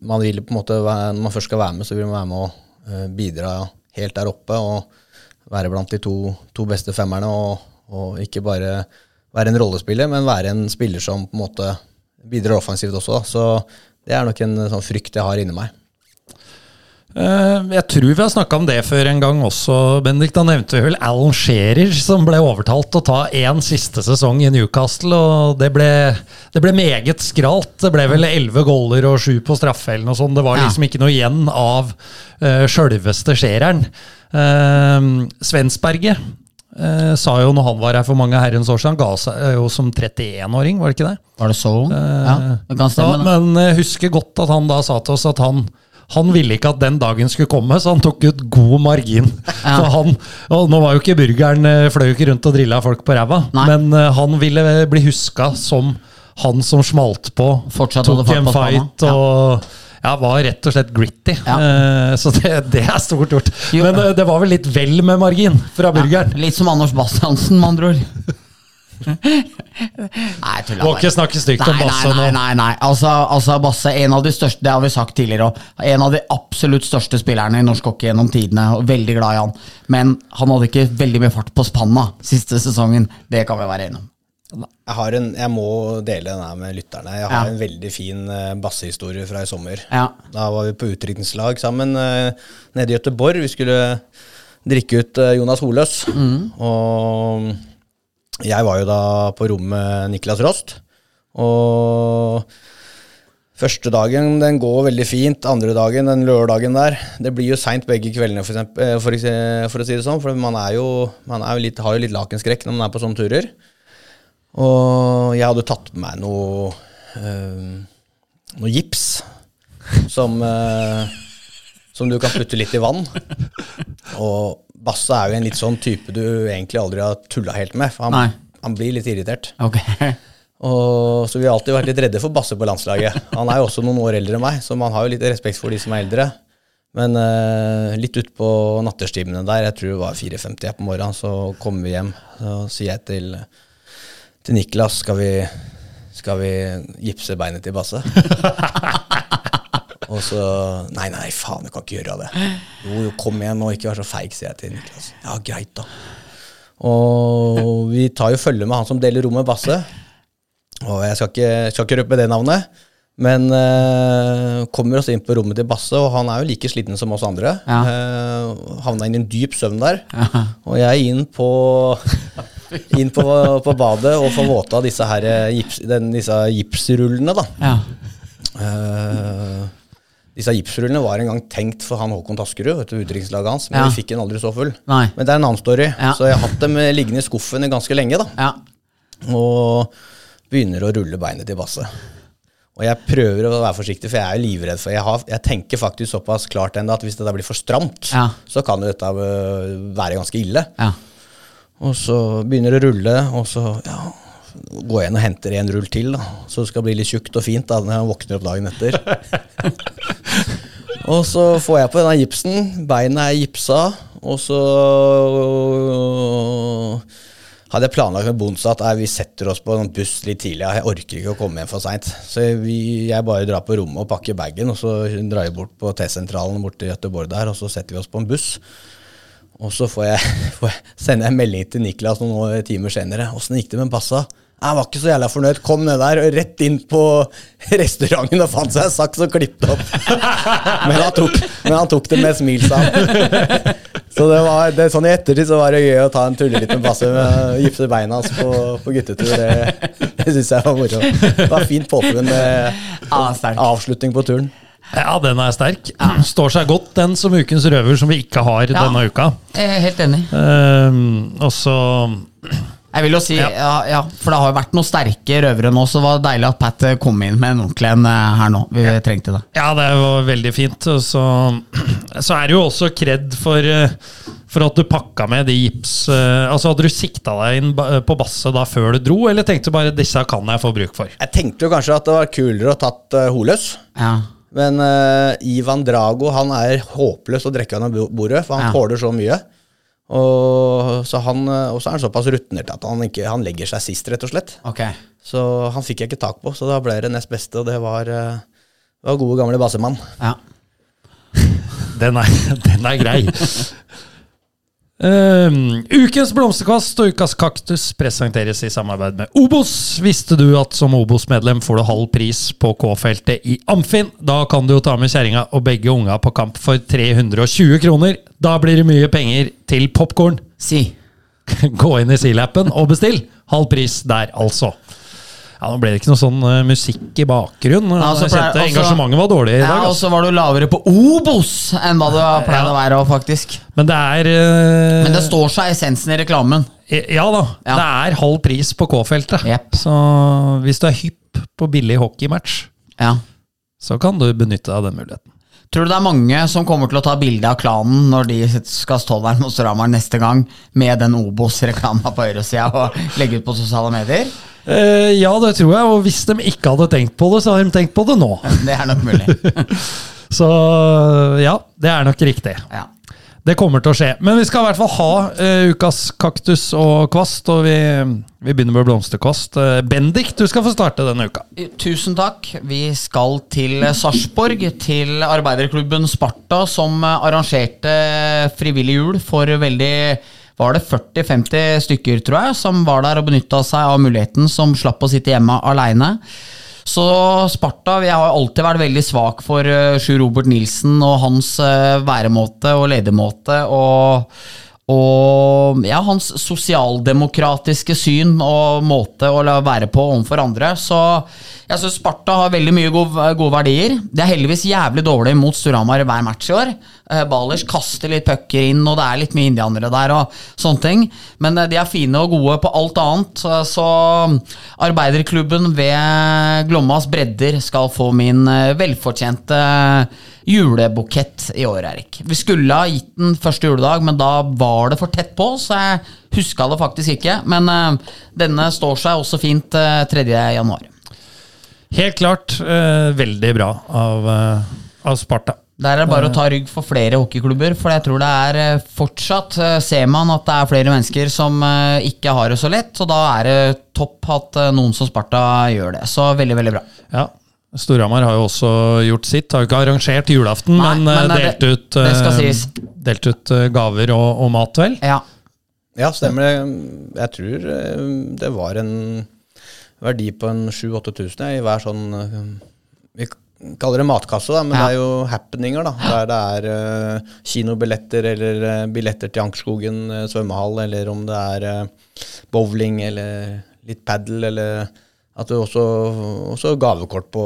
man vil på en måte, når man først skal være med, så vil man være med å eh, bidra helt der oppe. og være blant de to, to beste femmerne, og, og ikke bare være en rollespiller, men være en spiller som på en måte bidrar offensivt også. da. Så det er nok en sånn frykt jeg har inni meg. Eh, Jeg tror vi har snakka om det før en gang også, Bendik. Da nevnte vi vel Alan Shearer, som ble overtalt å ta én siste sesong i Newcastle. og Det ble, det ble meget skralt. Det ble vel elleve goller og sju på straffe eller noe sånt. Det var liksom ikke noe igjen av uh, sjølveste Sheareren. Uh, Svensberget uh, sa jo når han var her for mange herrens år siden, ga seg jo som 31-åring, var det ikke det? Var det så ung? ja, det kan stemme. det. men uh, husker godt at han da sa til oss at han han ville ikke at den dagen skulle komme, så han tok ut god margin. Ja. Så han, og Nå var jo ikke burgeren eh, fløy jo ikke rundt og drilla folk på ræva, men eh, han ville bli huska som han som smalt på, Fortsatt tok en fight og ja, var rett og slett gritty. Ja. Uh, så det, det er stort gjort. Men uh, det var vel litt vel med margin fra burgeren. Litt som Anders Bastiansen, med andre ord. Nei, jeg tuller Må ikke snakke stygt om Basse nå. nei, nei, nei. Altså, altså Basse, en av de største, det har vi sagt tidligere òg, En av de absolutt største spillerne i norsk hockey gjennom tidene. og Veldig glad i han. Men han hadde ikke veldig mye fart på spanna siste sesongen. Det kan vi være enige om. Jeg, har en, jeg må dele den her med lytterne. Jeg har Ja. en veldig fin uh, bassehistorie fra i sommer. Ja. Da var vi på utdrikningslag sammen uh, nede i Gøteborg. Vi skulle drikke ut eh, Jonas Holøs. Og jeg var jo da på rommet Niklas Rost. Og første dagen den går veldig fint. Andre dagen, den lørdagen der Det blir jo seint begge kveldene, for, eksempel, eh, for, for å si det sånn. For man, jo, man jo litt, har jo litt lakenskrekk når man er på sånne turer. Og jeg hadde tatt med meg noe, øh, noe gips som, eh, som du kan putte litt i vann. Og Basse er jo en litt sånn type du egentlig aldri har tulla helt med. For han, han blir litt irritert. Ok. Og, så vi har alltid vært litt redde for Basse på landslaget. Han er jo også noen år eldre enn meg, så man har jo litt respekt for de som er eldre. Men uh, litt utpå natterstimene der, jeg tror det var 4.50 på morgenen, så kommer vi hjem. Så sier jeg til, til Niklas skal vi, skal vi gipse beinet til Basse. Og så Nei, nei, faen, du kan ikke gjøre det. Jo, jo, kom igjen nå, ikke vær så feig, sier jeg til Niklas. Ja, greit, da. Og vi tar jo følge med han som deler rommet, Basse. Og jeg skal ikke, skal ikke røpe det navnet, men øh, kommer oss inn på rommet til Basse, og han er jo like sliten som oss andre. Ja. Uh, havna inn i en dyp søvn der. Og jeg er inn på, inn på, på badet og får våta disse, her, eh, gips, den, disse gipsrullene, da. Ja. Eh, disse gipsrullene var en gang tenkt for han Håkon Taskerud, vet du, utdrikningslaget hans, men Ja. vi fikk den aldri så full. Nei. Men det er en annen story, Ja. så jeg har hatt dem eh, liggende i skuffen ganske lenge. da. ja. Og begynner å rulle beinet til Basse. Og jeg prøver å være forsiktig, for jeg er jo livredd for Jeg, har, jeg tenker faktisk såpass klart ennå at hvis det blir for stramt, Ja. så kan jo dette øh, være ganske ille. ja. Og så begynner det å rulle, og så ja, går jeg inn og henter en rull til, da. Så det skal bli litt tjukt og fint da, når jeg våkner opp dagen etter. og så får jeg på denne gipsen, Beina er gipsa, og så hadde jeg planlagt med Bonsa at vi setter oss på en buss litt tidlig. Jeg orker ikke å komme hjem for seint. Så vi, jeg bare drar på rommet og pakker bagen, og så drar jeg bort på T-sentralen borte i Göteborg der, og så setter vi oss på en buss. Og så får jeg, får jeg sender jeg melding til Niklas noen timer senere. Åssen gikk det med passa? Jeg var ikke så jævla fornøyd. Kom ned der og rett inn på restauranten og fant seg en saks og klippet opp. Men han tok, men han tok det med smil, sa han. Så det var det, sånn i ettertid så var det gøy å ta en tulleliten passe med Basse med gipse beina hans på, på guttetur. Det, det syns jeg var moro. Det var fint påfunn med avslutning på turen. Ja, den er sterk. Står seg godt, den som ukens røver, som vi ikke har Ja. denne uka. Jeg er helt enig. Ehm, og så Jeg vil jo si, ja. Ja. Ja, for det har jo vært noen sterke røvere nå, så det var deilig at Pat kom inn med en ordentlig en eh, her nå. Vi trengte det. Ja, det var veldig fint. Så, så er det jo også kred for, eh, for at du pakka med de gips eh, Altså Hadde du sikta deg inn på Basse da før du dro, eller tenkte du bare disse kan jeg få bruk for? Jeg tenkte jo kanskje at det var kulere å tatt uh, Holøs. Ja. Men uh, Ivan Drago han er håpløs å drikke av bordet, for han Ja. tåler så mye. Og så han, eh, og så er han såpass rutinert at han, ikke, han legger seg sist, rett og slett. Okay. Så han fikk jeg ikke tak på, så da ble det nest beste, og det var, eh, det var gode, gamle Basemann. Ja. Den er, den er grei. Um, ukens blomsterkvast og ukas kaktus presenteres i samarbeid med Obos. Visste du at som Obos-medlem får du halv pris på K-feltet i Amfin? Da kan du jo ta med kjerringa og begge unga på kamp for 320 kroner. Da blir det mye penger til popkorn. Si. Gå inn i Silappen og bestill. Halv pris der, altså. Ja, Nå ble det ikke noe sånn uh, musikk i bakgrunnen. Ja, Jeg pleier- kjente også- Engasjementet var dårlig i Ja, dag. og altså. så var du lavere på Obos enn hva du pleide ja. å være, faktisk. Men det er Uh, Men det står seg essensen i reklamen. Ja da. Ja. Det er halv pris på K-feltet. Yep. Så hvis du er hypp på billig hockeymatch, Ja. så kan du benytte deg av den muligheten. Tror du det er mange som kommer til å ta bilde av klanen når de skal stå der mot Storhamar neste gang med den Obos-reklama på høyresida og legge ut på sosiale medier? Uh, ja, det tror jeg. Og hvis de ikke hadde tenkt på det, så har de tenkt på det nå. Det er nok mulig. Så ja, det er nok riktig. Ja. Det kommer til å skje. Men vi skal i hvert fall ha uh, ukas kaktus og kvast, og vi, vi begynner med blomsterkvast. Uh, Bendik, du skal få starte denne uka. Tusen takk. Vi skal til Sarpsborg, til arbeiderklubben Sparta, som arrangerte frivillig jul for veldig var det 40-50 stykker, tror jeg, som var der og benytta seg av muligheten, som slapp å sitte hjemme aleine. Så Sparta Jeg har alltid vært veldig svak for uh, Sjur Robert Nilsen og hans eh, væremåte og ledermåte. og og ja, hans sosialdemokratiske syn og måte å la være på overfor andre. Så jeg syns Sparta har veldig mye gode, gode verdier. Det er heldigvis jævlig dårlig mot Storhamar hver match i år. Eh, Balers kaster litt pucker inn, og det er litt mye indianere der og sånne ting. Men eh, de er fine og gode på alt annet. Så, så arbeiderklubben ved Glommas bredder skal få min eh, velfortjente julebukett i år, Erik. Vi skulle ha gitt den første juledag, men da var det for tett på, så jeg huska det faktisk ikke. Men uh, denne står seg også fint uh, 3. januar. Helt klart uh, veldig bra av, eh, av Sparta. Der er det bare å ta rygg for flere hockeyklubber, for jeg tror det er eh, fortsatt eh, ser man at det er flere mennesker som eh, ikke har det så lett, så da er det topp at eh, noen som Sparta gjør det. Så veldig, veldig bra. Ja. Storhamar har jo også gjort sitt. Har jo ikke arrangert julaften, Nei, men, men delt, det- ut, det eh, delt ut eh, gaver og, og mat, vel? Ja. Ja, stemmer det. Jeg tror eh, det var en verdi på en 7000-8000 i hver sånn eh, Vi kaller det matkasse, da, men Ja. det er jo happeninger, da. Der det er eh, kinobilletter eller eh, billetter til Ankerskogen eh, svømmehall, eller om det er eh, bowling eller litt padel, eller at du også, også gavekort på,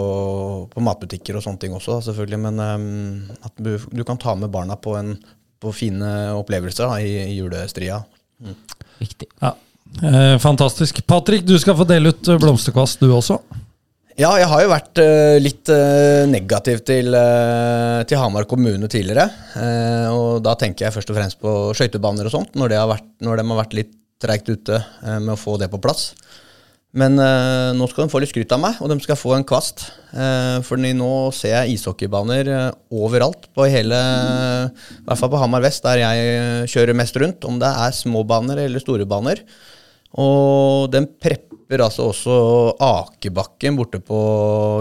på matbutikker og sånne ting også, da, selvfølgelig. Men um, at du, du kan ta med barna på, en, på fine opplevelser da, i, i julestria. Riktig. Ja. Eh, fantastisk. Patrick, du skal få dele ut eh, blomsterkvast, du også. Ja, jeg har jo vært uh, litt uh, negativ til, uh, til Hamar kommune tidligere. Eh, og da tenker jeg først og fremst på skøytebaner og sånt, når, det har vært, når de har vært litt treigt ute med å få det på plass. Men eh, nå skal de få litt skryt av meg, og de skal få en kvast. Uh, for nå ser jeg ishockeybaner eh, overalt, på hele, i hvert fall på Hamar vest, der jeg eh, kjører mest rundt. Om det er små baner eller store baner. Og den prepper altså også Akebakken borte på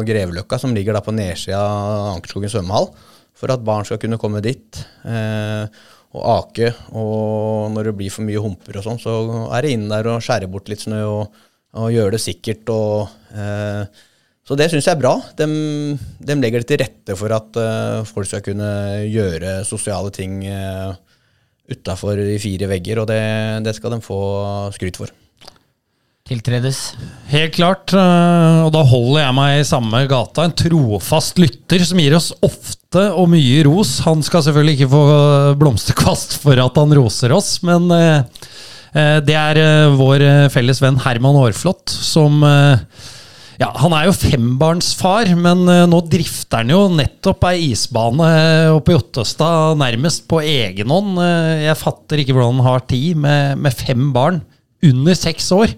Greveløkka, som ligger da på nedsida av Ankerskogen svømmehall, for at barn skal kunne komme dit Uh, og ake. Og når det blir for mye humper og sånn, så er det inn der og skjære bort litt snø og, og gjøre det sikkert. Og, eh, så det syns jeg er bra. De, de legger det til rette for at eh, folk skal kunne gjøre sosiale ting. Eh, utafor de fire vegger, og det, det skal de få skryt for. Tiltredes. Helt klart, eh, og da holder jeg meg i samme gata. En trofast lytter som gir oss ofte og mye ros. Han skal selvfølgelig ikke få blomsterkvast for at han roser oss, men eh, eh, det er eh, vår eh, felles venn Herman Aarflot som eh, ja, Han er jo fembarnsfar, men eh, nå drifter han jo nettopp ei isbane eh, oppe i Ottestad nærmest på egen hånd. Eh, Jeg fatter ikke hvordan han har tid med, med fem barn under seks år.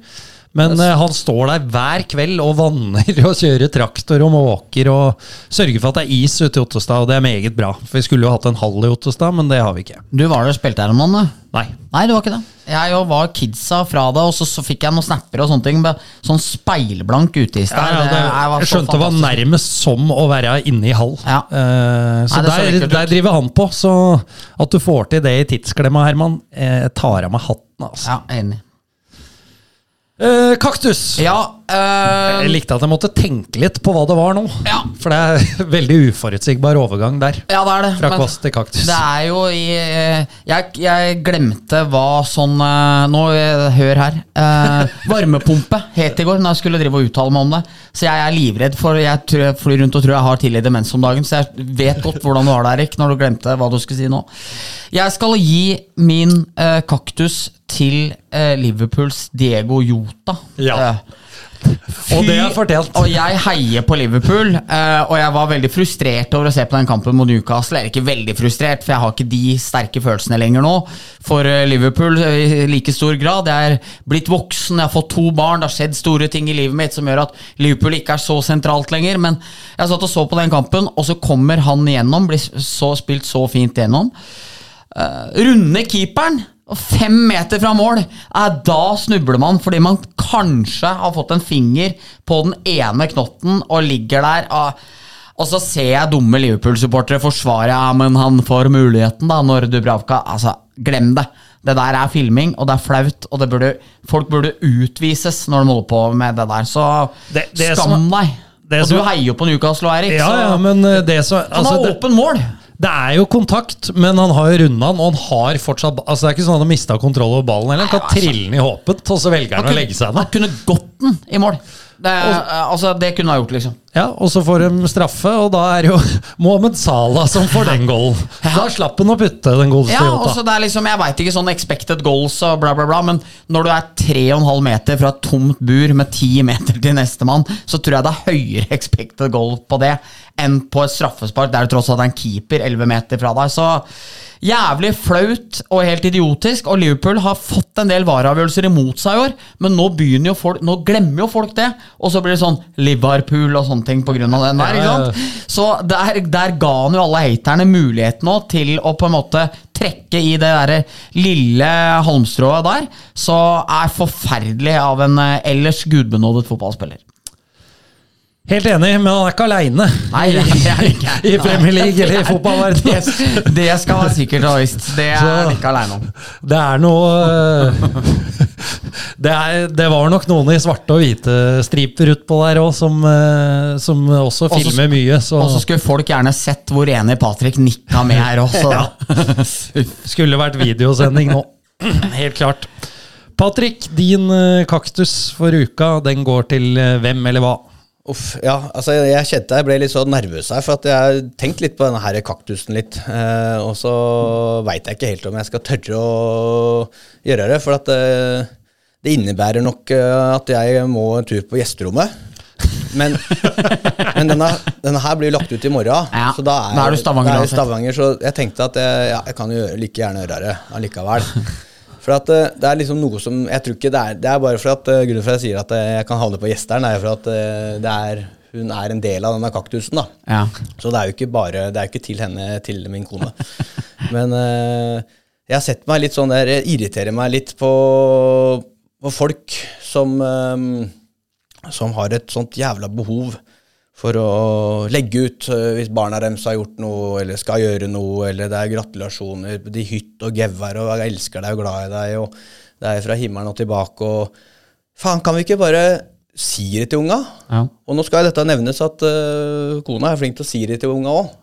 Men eh, han står der hver kveld og vanner og kjører traktor og måker og sørger for at det er is ute i Ottestad, og det er meget bra. For vi skulle jo hatt en hall i Ottestad, men det har vi ikke. Du var der og spilte her om dagen, du? Nei. Nei, det var ikke det. Jeg jo var kidsa fra det, og så, så fikk jeg noen snapper og sånne ting. Sånn speilblank uteis Ja, der. ja, Det er- jeg skjønte det var nærmest som å være inne i hall. Ja. Uh, så Nei, der, så der, der driver han på. Så at du får til det i tidsklemma, Herman, eh, tar av meg hatten. Altså. Ja, enig. Eh, kaktus! Ja, øh, Jeg likte at jeg måtte tenke litt på hva det var nå. Ja. For det er veldig uforutsigbar overgang der. ja, det er det. Fra kvast til kaktus. Det er jo i eh, Jeg, jeg glemte hva sånn eh, Nå, hør her. Uh, varmepumpe het i går når jeg skulle drive og uttale meg om det. Så jeg er livredd, for jeg tror jeg flyr rundt og tror jeg har tidlig demens om dagen. Så jeg vet godt hvordan du har det, Erik, når du glemte hva du skulle si nå. Jeg skal gi min uh, kaktus til Liverpools Diego Jota. Ja. Eh, Og det er fortjent. Og jeg heier på Liverpool, eh, og jeg var veldig frustrert over å se på den kampen mot Newcastle. Eller ikke veldig frustrert, for jeg har ikke de sterke følelsene lenger nå for eh, Liverpool i like stor grad. Jeg er blitt voksen, jeg har fått to barn, det har skjedd store ting i livet mitt som gjør at Liverpool ikke er så sentralt lenger. Men jeg satt og så på den kampen, og så kommer han igjennom, blir så, spilt så fint gjennom. Uh, runde keeperen og fem meter fra mål. Da snubler man fordi man kanskje har fått en finger på den ene knotten og ligger der. og så ser jeg dumme Liverpool-supportere forsvare ja, men han får muligheten da når Dubravka Altså, glem det. Det der er filming, og det er flaut, og det burde, folk burde utvises når de holder på med det der. Så Det- det skam deg. Og du heier jo på Newcastle, Erik. Ja, så ja, men som han altså, har åpen mål. Det er jo kontakt, men han har jo runda den, og han har fortsatt Altså Det er ikke sånn at han har mista kontroll over ballen heller. Han kan trille den i håpet, og så velger han å legge seg ned. han kunne gått den i mål. Det, altså, det kunne han gjort, liksom. Ja, Og så får de straffe, og da er jo Mohammed Salah som får den goalen. Da slapp han å putte den godeste Ja, og Jota. så det er liksom, Jeg veit ikke sånn expected goals og bla, bla, bla, men når du er 3,5 meter fra et tomt bur med 10 meter til nestemann, så tror jeg det er høyere expected goal på det enn på et straffespark der du tross alt er en keeper 11 meter fra deg. Så jævlig flaut og helt idiotisk. Og Liverpool har fått en del vareavgjørelser imot seg i år, men nå begynner jo folk Nå glemmer jo folk det, og så blir det sånn Liverpool og sånne ting pga. den der. ikke sant? Så der, der ga han jo alle haterne mulighet nå til å på en måte trekke i det der lille halmstrået der, så er forferdelig av en eh, ellers gudbenådet fotballspiller. Helt enig, men han er ikke aleine i Premier League eller i fotballverdenen. Det, det skal være sikkert og visst. Det er han ikke aleine om. Det er noe eh, det, er, det var nok noen i svarte og hvite striper utpå der òg, som, eh, som også Også- filmer mye. Så Og så skulle folk gjerne sett hvor enig Patrick nikka med her også. skulle vært videosending nå. Helt klart. Patrick, din eh, kaktus for uka, den går til eh, hvem eller hva? Uff, ja, altså jeg, jeg kjente jeg ble litt så nervøs her, for at jeg har tenkt litt på denne her kaktusen litt. Eh, og så veit jeg ikke helt om jeg skal tørre å gjøre det, for at eh, det innebærer nok eh, at jeg må en tur på gjesterommet. Men, men denne, denne her blir lagt ut i morgen, Ja, så da er, da er du Stavanger da er. Stavanger. Så jeg tenkte at jeg, ja, jeg kan jo like gjerne gjøre det allikevel. For at eh, det er liksom noe som Jeg tror ikke det er Det er bare for at eh, grunnen for at jeg sier at eh, jeg kan havne på gjesteren, er for at eh, det er hun er en del av denne kaktusen. da Ja. Så det er jo ikke bare Det er jo ikke til henne, til min kone. Men eh, jeg har sett meg litt sånn der Jeg irriterer meg litt på, på folk som eh, Som har et sånt jævla behov for å legge ut eh, hvis barna deres har gjort noe, eller skal gjøre noe, eller det er gratulasjoner, de hytt og gevær, og jeg elsker deg og glad i deg, og det er fra himmelen og tilbake, og faen, kan vi ikke bare si det til unga? Ja. Og nå skal dette nevnes at uh, kona er flink til å si det til unga òg,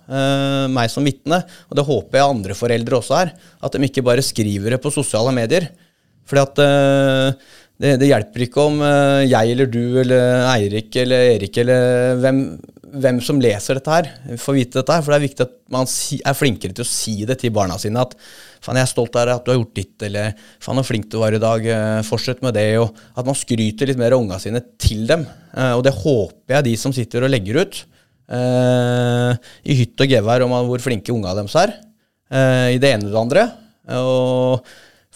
meg som vitne, og det håper jeg andre foreldre også er, at de ikke bare skriver det på sosiale medier. Fordi at eh, det, det hjelper ikke om eh, jeg eller du eller Eirik eller Erik eller hvem, hvem som leser dette her, får vite dette her. For det er viktig at man er flinkere til å si det til barna sine. At faen, jeg er stolt av at du har gjort ditt, eller faen, så flink du var i dag, eh, fortsett med det. Og at man skryter litt mer av unga sine til dem. Og det håper jeg de som sitter og legger ut i hytt og gevær om hvor flinke unga deres er. I det ene og det andre. Og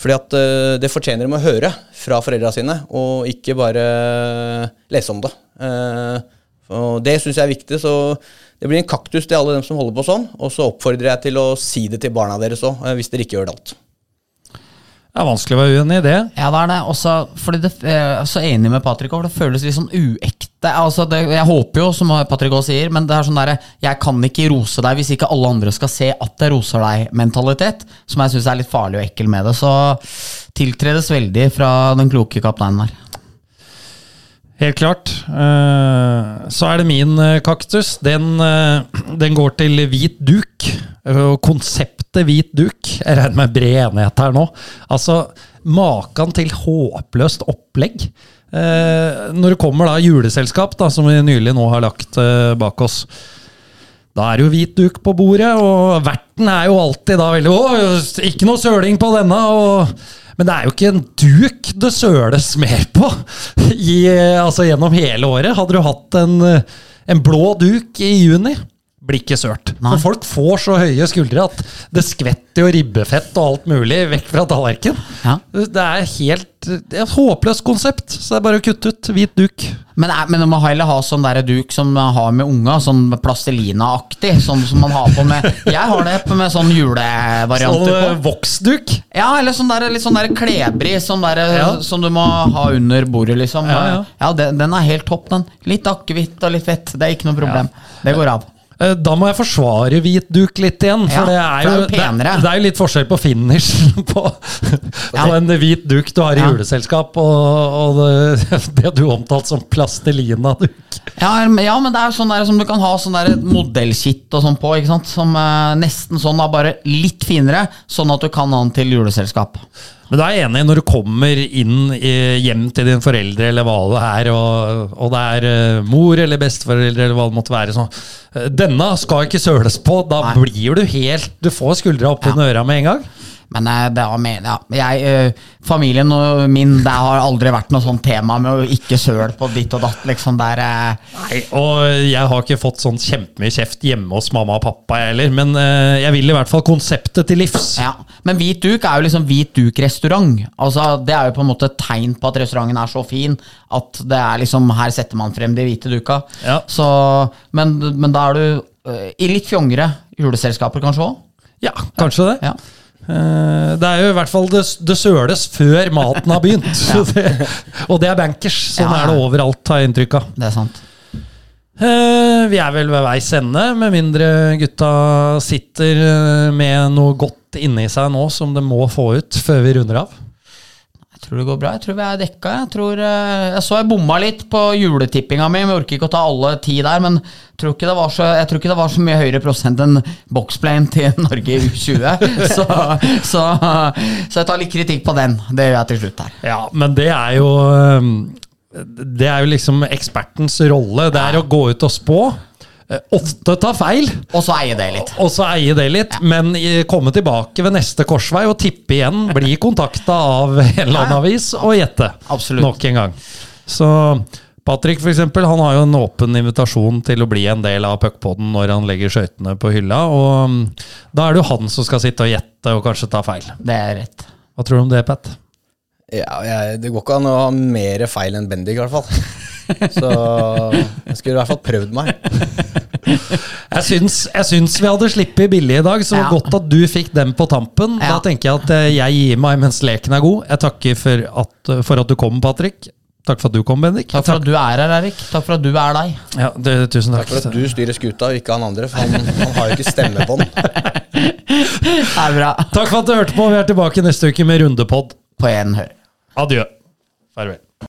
Fordi at eh, det fortjener de å høre fra foreldra sine, og ikke bare lese om det. Eh, og det syns jeg er viktig, så det blir en kaktus til alle dem som holder på sånn. Og så oppfordrer jeg til å si det til barna deres òg, hvis dere ikke gjør det alt. Det er vanskelig å være uenig i det. Ja, det er det. Også, fordi det, jeg er så enig med Patrick for det føles litt sånn uekte. Altså, det, jeg håper jo, som Patrick også sier, men det er sånn derre Jeg kan ikke rose deg hvis ikke alle andre skal se at jeg roser deg-mentalitet. Som jeg syns er litt farlig og ekkel med det. Så tiltredes veldig fra den kloke kapteinen her. Helt klart. Eh, Så er det min eh, kaktus. Den, eh, den går til hvit duk. Og konseptet hvit duk Jeg regner med bred enighet her nå. Altså, maken til håpløst opplegg. Eh, Når det kommer da juleselskap, da, som vi nylig nå har lagt eh, bak oss. Da er det jo hvit duk på bordet, og verten er jo alltid da veldig Å, ikke noe søling på denne! Og, men det er jo ikke en duk det søles mer på i, altså gjennom hele året. Hadde du hatt en, en blå duk i juni, blir ikke sølt. For folk får så høye skuldre at det skvetter jo ribbefett og alt mulig vekk fra tallerkenen. Ja. Det er helt det er et håpløst konsept, så det er bare å kutte ut hvit duk. Men, er- men du må heller ha sånn der duk som man har med unga, sånn plastelina-aktig. Sånn som man har på med Jeg har det på med sånn Sånn julevarianter eh, på. voksduk. Ja, eller sånn der, litt sånn der klebrig sånn der, Ja. som du må ha under bordet, liksom. Ja, ja. den, den er helt topp, den. Litt akevitt og litt fett. Det er ikke noe problem. Det går av. Eh, Da må jeg forsvare hvit duk litt igjen. For Ja, det, er jo, det er. Det, er jo litt forskjell på finishen på, på en hvit duk du har i Ja. juleselskap, og, og det, det du omtalte som plastelina-duk. Ja, men- ja, men det er sånn der som du kan ha sånn der modellkitt og sånn på. Som eh, Nesten sånn, da, bare litt finere, sånn at du kan ha den til juleselskap. Men da er jeg enig når du kommer inn hjem til dine foreldre, eller hva det er, og, og det er eh, mor eller besteforeldre, eller hva det måtte være. sånn Denne skal ikke søles på. Da Nei. blir du helt Du får skuldra opp Ja. under øra med en gang. Men eh, det var med, ja, jeg, eh, familien og min, det har aldri vært noe sånt tema med å ikke søle på ditt og datt. liksom der eh, Nei, og jeg har ikke fått sånn kjempemye kjeft hjemme hos mamma og pappa, heller. Men jeg vil i hvert fall konseptet til livs. Ja, Men hvit duk er jo liksom hvit duk-restaurant. Altså, Det er jo på en måte et tegn på at restauranten er så fin at det er liksom her setter man frem de hvite duka. Ja. Så, men, men da er du i litt fjongere juleselskaper kanskje òg? Ja, kanskje det. Ja. Eh, Det er jo i hvert fall det, det søles før maten har begynt. Så det, og det er bankers. Sånn Ja. er det overalt, har jeg inntrykk av. Det er sant. Eh, Vi er vel ved veis ende, med mindre gutta sitter eh, med noe godt inni seg nå som de må få ut før vi runder av. Jeg tror det går bra. Jeg tror vi er dekka. Jeg, tror, øh, jeg så jeg bomma litt på juletippinga mi. Jeg orker ikke å ta alle ti der, men jeg tror ikke det var så, det var så mye høyere prosent enn boxplane til Norge i U20. Så, så, så jeg tar litt kritikk på den. Det gjør jeg til slutt her. Ja, men det er jo eh, Det er jo liksom ekspertens rolle. Det er å gå ut og spå. Eh, Ofte ta feil. Og så eie det litt. Og så eie det litt, men komme tilbake ved neste korsvei og tippe igjen. Bli kontakta av en eller annen Ja, ja. avis og gjette. Absolutt. Nok en gang. Så Patrick for eksempel, han har jo en åpen invitasjon til å bli en del av puckpoden når han legger skøytene på hylla. Og mm, da er det jo han som skal sitte og gjette og kanskje ta feil. Det er rett. Hva tror du om det, Pat? Ja, jeg, det går ikke an å ha mer feil enn Bendik, i hvert fall. Så jeg skulle i hvert fall prøvd meg. Jeg syns, jeg syns vi hadde sluppet billig i dag, så Ja. godt at du fikk dem på tampen. Da tenker jeg at eh, jeg gir meg mens leken er god. Jeg takker for at, for at du kom, Patrick. Takk for at du kom, Bendik. Takk for at du er her, Erik. Takk for at du er deg. Ja, det, tusen takk. Takk for at du styrer skuta, og ikke han andre, for han, han har jo ikke stemmebånd. Det er bra. Takk for at du hørte på. Vi er tilbake neste uke med rundepod. På en hør. Adjø. Farvel.